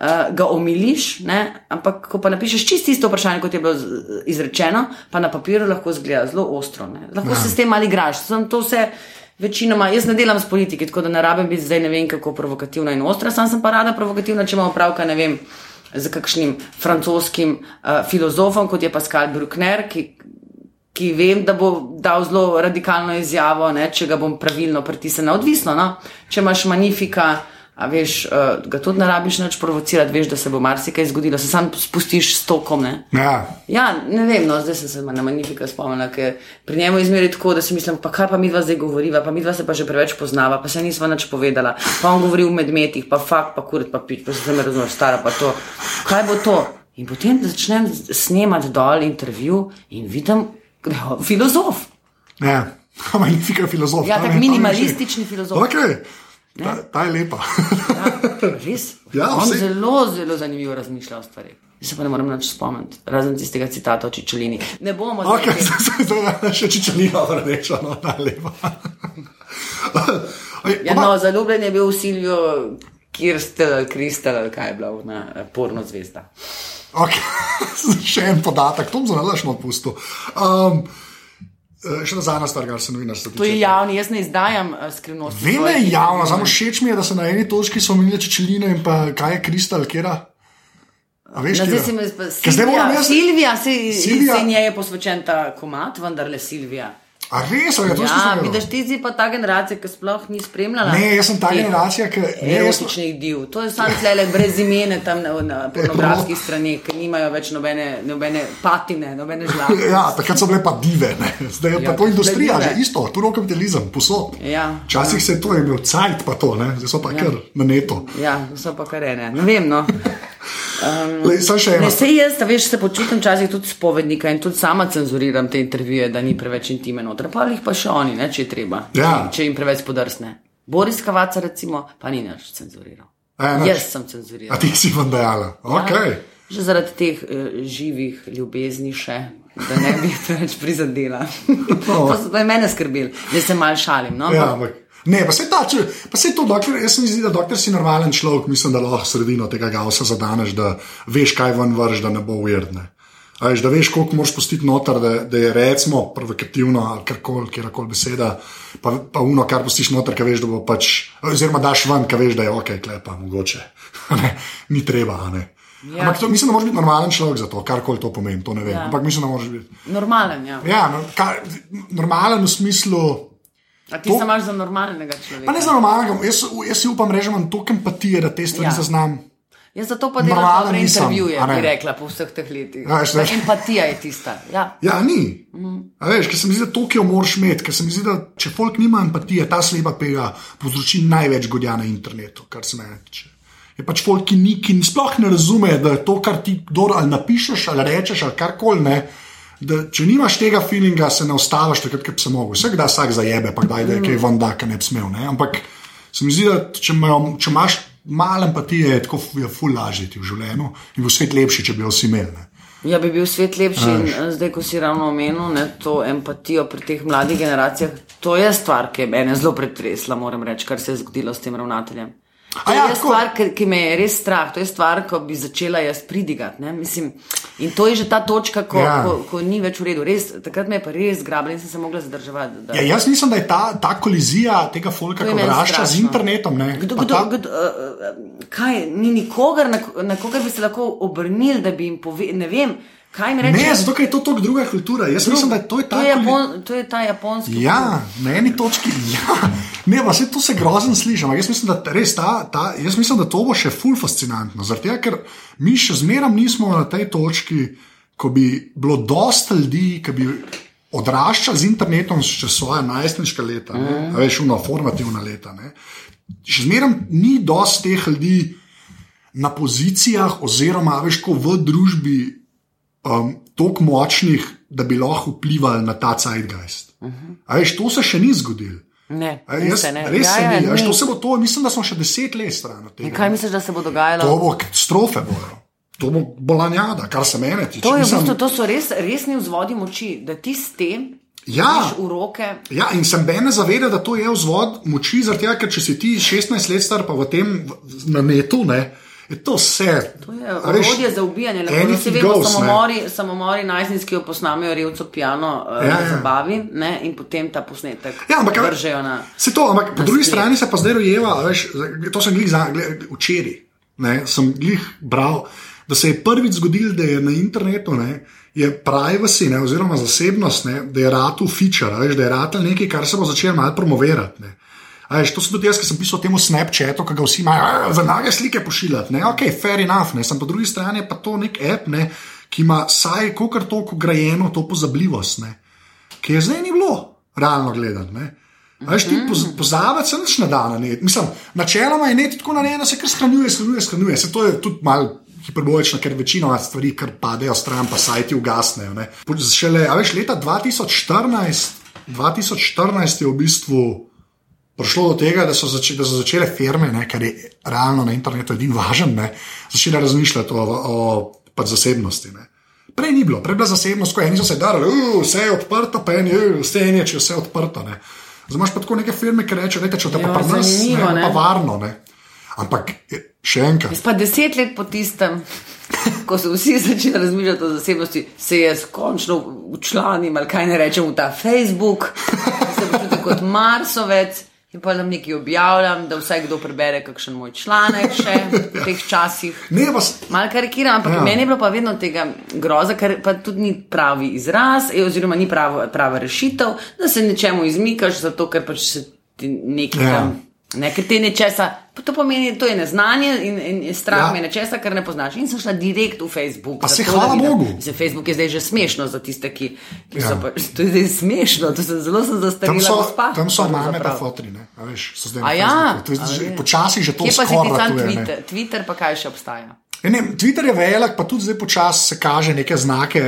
uh, ga omiliš, ne, ampak ko pa napišeš čisto isto vprašanje, kot je bilo izrečeno, pa na papirju lahko zgleda zelo ostro. Ne. Lahko ja. se s tem ali igraš. Sem to vse. Večinoma, jaz ne delam s politiki, tako da ne rabim biti zdaj ne vem kako provokativna in ostra, sam sem pa rada provokativna, če imamo pravka, ne vem, z kakšnim francoskim uh, filozofom, kot je Pascal Bruckner, ki, ki vem, da bo dal zelo radikalno izjavo, ne, če ga bom pravilno pritisnila. Odvisno, no? če imaš manifika, a veš, uh, ga tudi ne rabiš več provocirati, veš, da se bo marsikaj zgodilo, se sam spustiš s tokom. Ne? ja. Ja, ne vem, no, zdaj sem se na Magnifika spomnila, ker pri njemu je izmeri tako, da si mislim, pa kaj pa mi dva zdaj govoriva, pa mi dva se pa že preveč poznava, pa se nisva nič povedala, pa on govori v medmetih, pa fakt, pa kurit, pa pič, pa se me razumeš, stara pa to. Kaj bo to? In potem začnem snemati dol intervju in vidim, da je filozof. ja. Magnifika filozof. Ja, ta tak mi- ta mi minimalistični filozof. Okay. Ta, ta je lepa. Ja, res. Ja, on vse- zelo, zelo zanimivo razmišlja o stvarih. Se pa ne morem več spomniti, razen tistega citata o Čičelini. Ne bomo zdaj. Okay, te- zdaj še čičanina rdeča, no, ta je lepa. Ja, no, zaljubljen je bil v Silvijo, Kirstel, Kristel, kaj je bila ona eh, porno zvezda. Okay. še en podatek, to bom zelo lažno odpustil. Um, eh, še zadnja stvar, kar se novinarstva tiče. To je javni, jaz ne izdajam uh, skrivnosti. Vem, da je javno, samo všeč mi je, da so na eni točki omenili čečeline in pa kaj je kristal, kera. A veš, No, zdaj si me sp- Ker zdaj moram Silvija, Silvija, se, Silvija- se je posvečen ta komat, vendarle Silvija. A res, ali je to Ja, slišal? vidiš, ti si pa ta generacija, ki sploh ni spremljala. Ne, jaz sem ta teh generacija, ki ne, jaz, Erotičnih div. To je samo tlele brez imene tam na, na pornografskih straneh, ki nimajo več nobene, nobene patine, nobene žlahte. ja, takrat so bile pa dive, ne. zdaj je Ja, pa to industrija, že isto, tu rokapitalizem, posod. Ja, Včasih se je to imel cajt, pa to, ne? zdaj so pa kar na neto. ja, so pa kar ene. Ne vem, no. Lej, še eno. Ne, sej jaz, a veš, se počutim včasih tudi spovednika in tudi sama cenzuriram te intervjuje, da ni preveč intime noter. Pa jih pa še oni, ne, če je treba, Ja. če, jim preveč podrsne. Boris Kavaca, recimo, pa ni nič cenzuriral. E, nič. Jaz sem A cenzuriral. ti si vam dejala. Okay. Že zaradi teh uh, živih ljubezni še. Da ne bi preveč prizadela. No. to, so- to je mene skrbelo, da se mal šalim. No? Ja, ampak. Ne, pa se ta, če, pa se to, dokler, jaz mi zdi, da dokler si normalen človek, mislim, da lahko sredino tega gausa zadaneš, da veš, kaj ven vrš, da ne bo uredne. Veš, da veš, koliko moraš pustiti noter, da, da je recimo provokativno ali karkoli, kjerkoli beseda, pa, pa uno, kar pustiš noter, ki veš, da bo pač, oziroma daš ven, ki veš, da je ok, klepa, mogoče. ne, ni treba, ne. Ja. Ampak to, mislim, da moraš biti normalen človek za to, karkoli to pomeni, to ne vem. Ja. Ampak mislim, da moraš biti. Normalen, ja. Ja, no, kar, normalen v smislu. A ti To- se imaš za normalnega človeka. Pa ne za normalnega, jaz, jaz si upam reči, da imam toliko empatije, da te stvari ja. Zaznam. Jaz zato pa delam dobre intervjuje, bi rekla, po vseh teh letih. Ja, veš. Empatija je tista. Ja. Ja, ni. A veš, ker se mi zdi, da to, ki jo moraš imeti, ker se mi zdi, da če folk nima empatije, ta slepa pega povzroči največ godja na internetu, kar se mene tiče. Je pač folk, ki, ni, ki sploh ne razume, da je to, kar ti kdor ali napišeš ali rečeš ali karkoli ne. Da, če nimaš tega feelinga, se ne ustaviš takrat, ko bi se mogel. Vse da vsak zajebe, pa kdaj da je kaj van da, kar ne bi smel. Ne? Ampak se mi zdi, da če, imajo, če imaš malo empatije, je tako je ful lažje v življenju in bo svet lepši, če bi jo vsi imeli. Ne? ja, bi bil svet lepši. In Veš. eh, zdaj, ko si ravno omenil ne, to empatijo pri teh mladih generacijah, to je stvar, ki je mene zelo pretresla, moram reči, kar se je zgodilo s tem ravnateljem. To ja, je tako. stvar, ki, ki me je res strah, to je stvar, ko bi začela jaz pridigati. ne, Mislim, in to je že ta točka, ko, Ja. ko, ko ni več v redu. Res, takrat me je pa res grabila in sem se mogla zadrževati. Da, Ja, jaz mislim, da je ta, ta kolizija tega folka, ki odrašča z internetom. Ne, Kdo, kdo, ta, kdo, uh, kaj, ni nikogar, na, na koga bi se lahko obrnili, da bi jim povedal, ne vem, kaj mi reče. ne, zato je to tako druga kultura. Jaz mislim, da to je ta to, je Japon, to je ta japonski. Ja, na eni točki. Ja. Ne, pa se to se grozen sliši. ampak Jaz mislim, da, res ta, ta, jaz mislim, da to bo še ful fascinantno. Tega, ker mi še zmeraj nismo na tej točki, ko bi bilo dosta ljudi, ki bi odraščali z internetom še svoje najstniška leta, mm. veš, uno, formativna leta. Ne. Še zmeraj ni dosti teh ljudi na pozicijah, oziroma veš, ko v družbi um, tako močnih, da bi lahko vplivali na ta zeitgeist. Uh -huh. Veš, to se še ni zgodilo. Ne, A Jaz, se, ne. res ja, se ja, ni. Veš, to se bo to, mislim, da smo še deset let stran od In tega. kaj misliš, da se bo dogajalo? To bo katastrofe, bojo. To bo bolanjada, kar se mene tiče. To, je, v Mislim, bistvu, to so res, resni vzvodi moči, da ti s tem Ja. Ja, in sem bene zaveda, da to je vzvod moči, tega, ker če si ti 16 let star, pa v tem na netu, ne, je to vse. To je orodje za ubijanje. Lahko se vemo, goes, ne. samomori, samomori najstniški jo posnamejo revco pijano uh, Ja, ja, ja. zabavi ne, in potem ta posnetek Ja, ampak vržejo na. Se to, ampak po na drugi splet. strani se pa zdaj rojeva, veš, to sem glih včeraj. Sem glih bral, da se je prvič zgodilo, da je na internetu ne, je privacy, ne, oziroma zasebnost, ne, da je ratu feature, veš, da je ratu nekaj, kar se bo začelo malo promovirati. Ne. A Veš, to sem tudi jaz, ki sem pisal temu Snapchatu, ki ga vsi imajo, za nage slike pošiljati. Ne? Ok, fair enough, ne? sem po drugi strani pa to nek app, ne? ki ima vsaj kolikor toliko grajeno to pozabljivost, ne? ki je zdaj ni bilo, realno gledano. Veš, ti poz, pozavati se nič ne da na net. Mislim, načeloma je net tako narejen, da se kar shranjuje, shranjuje, shranjuje. Se to je tudi malo hiperbolično, ker večina stvari kar padejo stran, pa sajti ugasnejo. ne. Šele, veš, leta 2014, 2014 je v bistvu prišlo do tega, da so, zače, da so začele firme, ne, kar je realno na internetu edin važen, ne, začele razmišljati o, o pač zasebnosti. Ne. Prej ni bilo, prej je bila zasebnost, ko eni so se darili, "Uh, vse je odprto, pa eni, "Uh, vse je če je vse odprto. Ne. Zdaj imaš pa tako neke firme, ki rečejo, da če te pa Ja, pri nas, ne, bo pa ne. varno. Ne. Ampak še enkrat. Jaz pa deset let po tistem, ko so vsi začeli razmišljati o zasebnosti, se jaz končno učlanim ali kaj ne rečem v ta Facebook, se počutim kot Marsovec. In pa tam nekaj objavljam, da vsaj kdo prebere kakšen moj članek še v teh časih. Ne, vas, Malo karikiram, ampak Ja. meni je bilo pa vedno tega groza, ker pa tudi ni pravi izraz, eh, oziroma ni prava, prava rešitev, da se nečemu izmikaš, zato ker pač se ti nekaj ja. tam. Ne, ker te nečesa, to pomeni, to je neznanje in, in, strah Ja. me nečesa, kar ne poznaš. In sem šla direkt v Facebook. Pa saj da hvala vidim. Bogu. Zdaj, Facebook je zdaj že smešno za tiste, ki, ki Ja. so pa. To je zdaj smešno, to sem zelo sem tam zastarela so, gospa. tam so mame pa fotri, ne, a veš, so zdaj A na ja, Facebooku. To je res. Počasi že to Kje pa si ti tam ratuje, ne. Twitter? Twitter pa kaj še obstaja? Ja, ne, Twitter je velik, pa tudi zdaj počasi se kaže neke znake,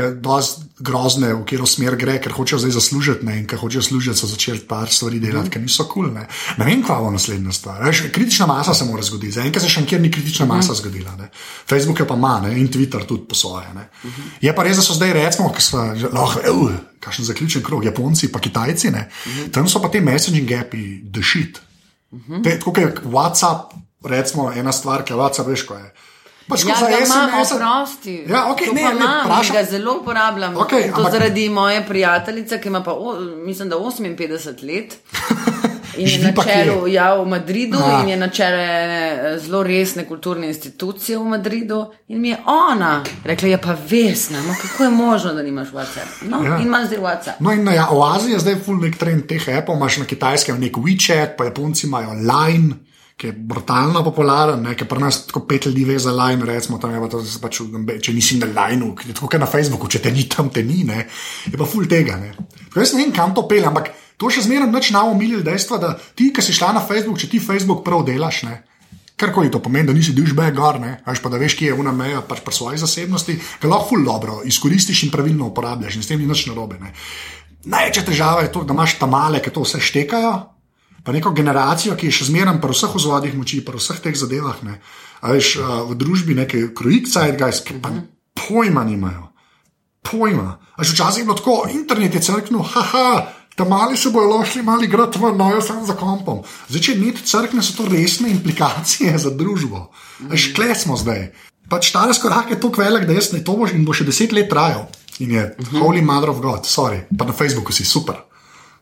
grozne, v katero smer gre, ker hočejo zdaj zaslužiti ne, in ker hočejo služiti, so začeli par stvari delati, mm. ker niso kul. Cool, ne. ne vem, kva bo naslednja stvar. Veš, kritična masa se mora zgoditi, zaenkrat se še nikjer ni kritična masa mm. zgodila. Ne. Facebook je pa ima in Twitter tudi po svoje. Mm -hmm. Je pa res, da so zdaj, recimo, ki so lahko, kakšen zaključen krog, Japonci pa Kitajci, mm -hmm. tam so pa te messaging api, the shit. Mm -hmm. Tako je WhatsApp, recimo, ena stvar, ki je WhatsApp, veš, ko je. Pač ja, ga imamo prosti. Ja, okay, ne, ne, ne, ga zelo uporabljam. Okay, to ampak... zaradi moje prijateljice, ki ima pa, o, mislim, da 58 let. In je na čelu ja, v Madridu, ja. in je na čelu eh, zelo resne kulturne institucije v Madridu. In mi je ona rekla, je pa vesna, no, kako je možno, da nimaš WhatsApp. No, ja. in imaš zdaj WhatsApp. No, in na ja, Aziji je zdaj full nek trend teh apov, imaš na kitajskem nek WeChat, pa Japonci imajo Line ki je brutalno popularen, ki pri nas tako pet ljudi ve za line, recimo, tam je pa to, pač, če nisi na lineu, tako kot na Facebooku, če te ni tam, te ni, ne, je pa full tega. Ne. Jaz ne vem, kam to pelje, ampak to še zmeraj neč na umilil dejstvo, da ti, ki si šla na Facebook, če ti Facebook prav delaš, ne. Karkoli to pomeni, da nisi dušbe, gor, ne, veš pa da veš, kje je una meja, pač pri svoji zasebnosti, ga lahko dobro izkoristiš in pravilno uporabljaš in s tem ni nič narobe. Največja težava je to, da imaš tam male, ki to vse štekajo, pa neko generacijo, ki je še zmeraj pri vseh vzvodih moči, pri vseh teh zadevah. Veš, v družbi neke krojitce, ki pa pojma nimajo. Pojma. Až včasih je bilo tako, internet je crknil, haha, tam mali se bojo lošli, mali grad v nojo, samo za kompom. Zdaj, če ni crkne, so to resne implikacije za družbo. Až kle smo zdaj. Pač ta razkorak je tako velik, da jaz ne to boš in bo še deset let trajal. In je, holy mother of God, sorry, pa na Facebooku si super.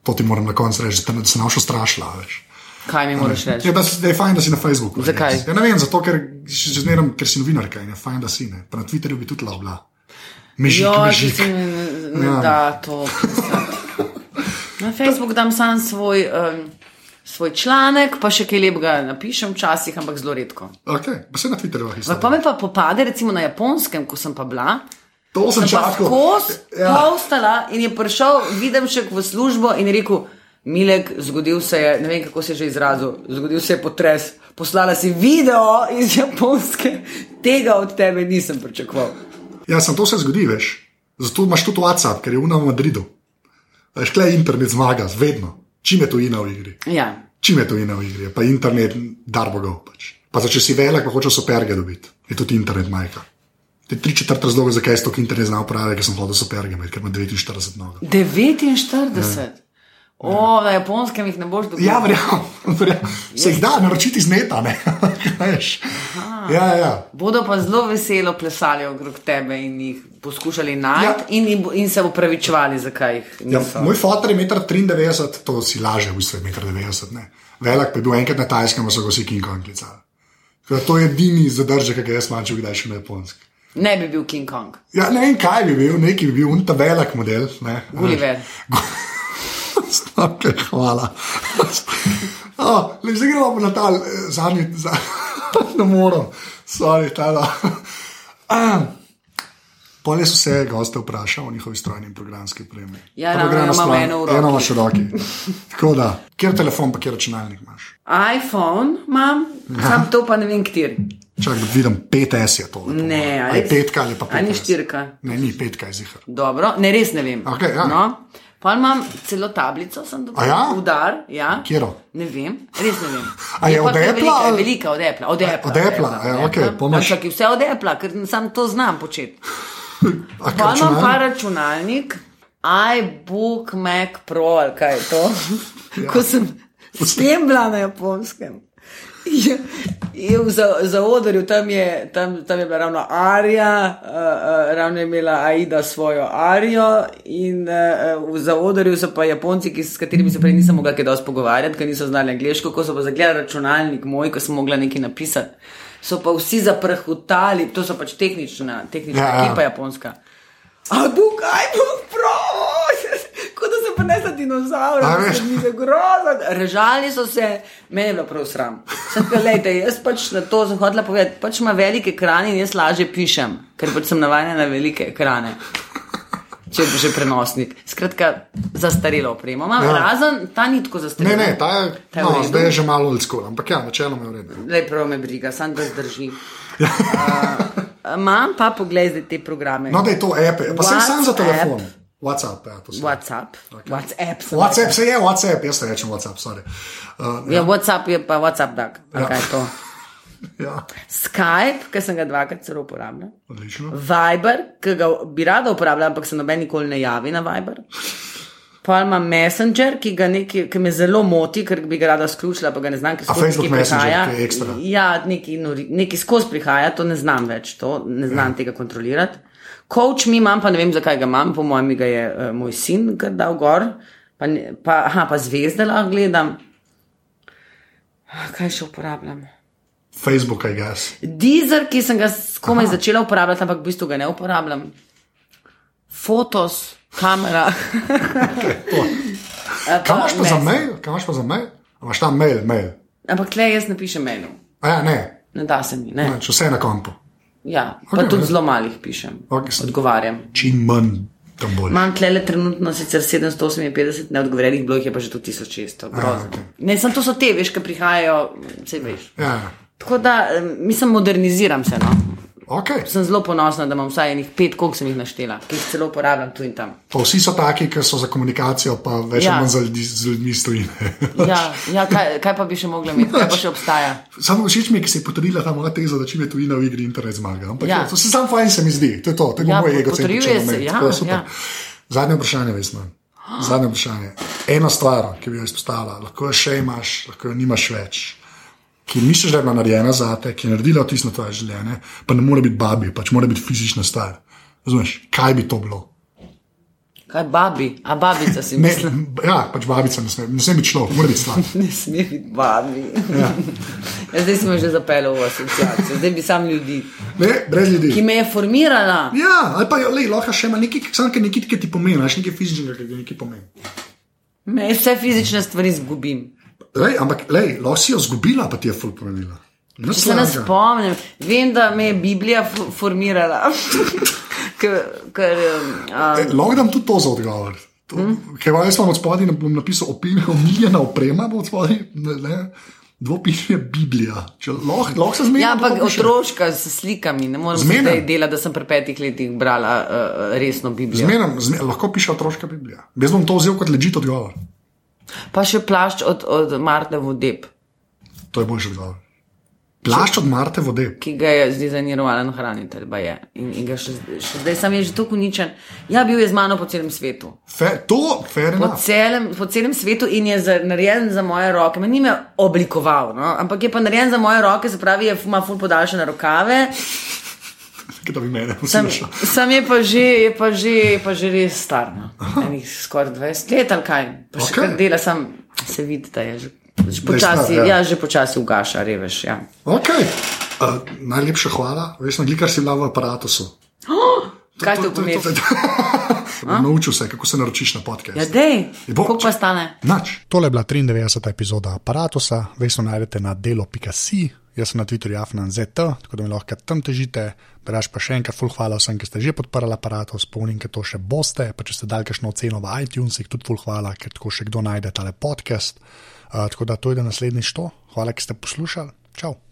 To ti moram na koncu reči, da se nam še strašila. Veš. Kaj mi moraš reči? Ja, da, da je fajn, da si na Facebooku. Zakaj? Ja, ne vem, zato ker, zmeram, ker si novinarka in je fajn, da si ne. Pa na Twitterju bi tudi lahko bila. Mežik, jo, mežik. Ne, ja. da, to. na Facebook dam sam svoj. Um, Svoj članek, pa še kaj lepega napišem, včasih, ampak zelo redko. Okay, pa se na Twitterju lahko izpostavim. Pa me pa popade, recimo na japonskem, ko sem pa bila, To sem čakal. Kos, ja. postala in je prišel, vidim še v službo in rekel: Milek, zgodil se je, ne vem kako se je že izrazil, zgodil se je potres. Poslala si video iz Japonske, tega od tebe nisem pričakoval. Ja, sem to se zgodi, veš. Zato imaš tudi WhatsApp, ker je v Madridu. Veš, klej internet zmaga, vedno. Čim je to ina v igri? Ja. Čim je to ina v igri? Pa internet, darbogov pač. Pa če si velik, pa hočeš superge dobiti. Je tudi internet majka. To je tri četrt razloga, zakaj je to internet znal upravljati, ker sem hodil so pergame, ker ima 49 nog. 49? Ja. O, na japonskem jih ne boš dobil. Ja, verjamem. Se jih da naročiti z neta, ne veš. Ja, ja. Bodo pa zelo veselo plesali okrog tebe in jih poskušali najti ja. in, in se upravičevali, zakaj jih ja, niso. Ja, moj fotor je 1,93 m, to si laže, v bistvu je 1,90 m. Velik pa je bil enkrat na tajskem, so ga vsi King Kong klicali. To je edini zadržek, ki ga jaz mačem, kdaj še na japonskem. Ne bi bil King Kong. Ja, ne vem, kaj bi bil, neki bi bil, unta velik model. Gulliver. Snake, hvala. oh, zdaj gremo na ta eh, zadnji, za, ne morem, sorry, ta da. Polje so se goste vprašali o njihovi strojni in programski opremi. Ja, gremo na eno uro. Eno imaš v roki. Tako da, kjer telefon, pa kjer računalnik imaš? iPhone imam, sam to pa ne vem, kjer. Čak, vidim, 5S je to. Lepo, ne, ali je petka ali pa petka. Ali štirka. Ne, ni petka, je zihar. Dobro, ne res ne vem. Okay, ja. no, pa imam celo tablico, sem dobil. Ja? Udar, ja. Kjero? Ne vem, res ne vem. A je, je od Apple? Velika, velika od Apple. Od Apple, od Apple, ja, ok, pomaž. Čak, vse od Apple, ker sam to znam početi. Pa imam pa računalnik, iBook Mac Pro, ali kaj je to. ja. Ko sem s tem bila na japonskem. Je, je v zaodorju, tam, tam, tam je bila ravno Arija, uh, uh, ravno je imela Aida svojo Arijo, in uh, v zaodorju so pa Japonci, ki, s katerimi se prej nisem mogla kaj dosti pogovarjati, ker niso znali angliško, ko so pa zagledali računalnik moj, ko sem mogla nekaj napisati. So pa vsi zaprhutali, to so pač tehnična, tehnična ja, ja. ekipa japonska. A, bukaj, buk, prosim! kot da se prenesla dinozaur, da se mi je grozno. Režali so se, meni je bilo prav sram. Lejte, jaz pač na to sem hodila povedati, pač ima velike ekrane in jaz lažje pišem, ker pač sem navajena na velike ekrane. Če je že prenosnik. Skratka, zastarelo opremo. Ja. Razen ta ni tako zastarelo. Ne, ne, ta je, ta je no, zdaj je že malo old school, ampak ja, načeloma je v redu. Lepo me briga, sam da zdrži. Ja. Uh, Imam pa pogled zdaj te programe. No, da je to app, pa sem sam za WhatsApp. telefon. WhatsApp, ja, to sem. WhatsApp. Okay. WhatsApp. WhatsApp se je, WhatsApp, jaz rečem WhatsApp, sorry. Uh, rekla. Ja, WhatsApp je pa WhatsApp, tak. Ja. Ja. To. ja, Skype, ki sem ga dvakrat celo uporabljal. odlično. Viber, ki ga bi rada uporabljala, ampak se noben nikoli ne javi na Viber. Pa imam Messenger, ki, neki, ki me zelo moti, ker bi ga rada sključila, pa ga ne znam, ker skozi nekaj prihaja. Ja, neki, neki skozi prihaja, to ne znam več, to ne znam ja. tega kontrolirati. Coach mi imam, pa ne vem, zakaj ga imam, po mojem ga je uh, moj sin kar dal gor, pa, ne- pa, aha, pa zvezde lahko gledam. Kaj še uporabljam? Facebook, I guess. Deezer, ki sem ga komaj začela uporabljati, ampak v bistvu ga ne uporabljam. Fotos, kamera. Eh, Kaj imaš pa za mail? Kaj imaš pa za mail? Imaš tam mail, mail. Ampak tle jaz ne pišem mailov, A ja, ne, ne da se mi. Ne. če vse na kontu. Ja, pa Ok, tudi ne. zelo malih pišem. Ok, sem- Odgovarjam. Čim manj. Imam tle trenutno sicer 758 neodgovorjenih, bilo jih je pa že tudi 1600. Grozno. ok. Ne, sem to so te, veš, ki prihajajo, vse veš. Ja, ja. Tako da, mislim, moderniziram se. No. ok. Sem zelo ponosna, da imam vsaj enih pet, koliko sem jih naštela, ki jih celo uporabljam tu in tam. Pa vsi so taki, ki so za komunikacijo, pa več Ja. ali manj za ljudi, z ljudmi stojine. Ja, ja kaj, kaj pa bi še mogla imeti, kaj pa še obstaja? Samo všeč mi je, ki se je potrdila ta moja teza, da čim je tujina v igri, internet zmaga. Ampak ja. To se sam fajn se mi zdi, to je to, to je Ja, moj ego. potrjuje se, ja, ja. Zadnje vprašanje, vesno. Zadnje vprašanje. Ena stvar, ki bi jo izpostavila, lahko jo še imaš, lahko jo nimaš več. Ki misliš, da je bila narejena za te, ki je naredila vtis na tvoje življenje, pa ne more biti babi, pač mora biti fizična stvar. Razumeš, kaj bi to bilo? Kaj babi, a babica si Ne, misli? ja, pač babica ne sme, ne sme biti človek, mora biti stvar. Ne sme biti babi. Ja. Ja, zdaj si me že zapeljal v asociacijo, zdaj bi sam ljudi, Ne, brez ljudi. ki me je formirala. Ja, ali pa lej, lahko še ima nekaj, samo nekaj, nekaj, ki ti pomeni, znaš, nekaj fizičnega, ki ti nekaj pomeni. Me vse fizične stvari zgubim. Lej, ampak lej, lahko si jo zgubila, pa ti je ful pomenila. Če se ne spomnim, vem, da me je Biblija formirala. um, Lahko dam tudi to za odgovor. To, hmm? Ker jaz imam od spodaj, bom napisal omiljena oprema, bo od spodaj, dvopišnja Biblija. Lahko lahko se zmeni. ja, ampak otroška s slikami, ne morem Zmenim. zdaj delati, da sem pri petih letih brala uh, resno Biblijo. Zmenem, zmenem, lahko piše otroška Biblija. Jaz bom to vzel kot ležit odgovor. Pa še plašč od, od Marte Vodeb, To je boljši odgovor. Plašč od Marte vode. ki ga je zdizajniral Alan Hranitelj, pa je. In, in ga še, še zdaj sam je že tako uničen. Ja, bil je z mano po celem svetu. Fe, to, fair Po enough. celem, po celem svetu in je za, narejen za moje roke. Me ni me oblikoval, no? ampak je pa narejen za moje roke, se pravi, je, ima ful podaljšane rokave. Da bi mene poslušal. sam je, pa že, je, pa že, je pa že res star. No? Enih skoraj 20 let ali kaj. Pa še Okej. kar dela, sam se vidi, da je že, že počasi, ja. ja. ja, že počasi ugaša, reveš. Ja. Okay. Uh, najlepša hvala, veš, na glikar si bila v aparatusu. Kaj to pomeni? Naučil se, kako se naročiš na podcast. Ja, dej, bo- koliko pa stane? Nač. Tole je bila 93. epizoda aparata, vesno najdete na delo.si, jaz sem na Twitterju afnanzet, tako da mi lahko tam težite. Braš pa še enkrat, full hvala vsem, ki ste že podprli aparatus, spomnim, ker to še boste. Pa če ste dali kakšno oceno v iTunesih, tudi full hvala, ker tako še kdo najde tale podcast. Uh, tako da to je naslednjič to. Hvala, ki ste poslušali. Čau.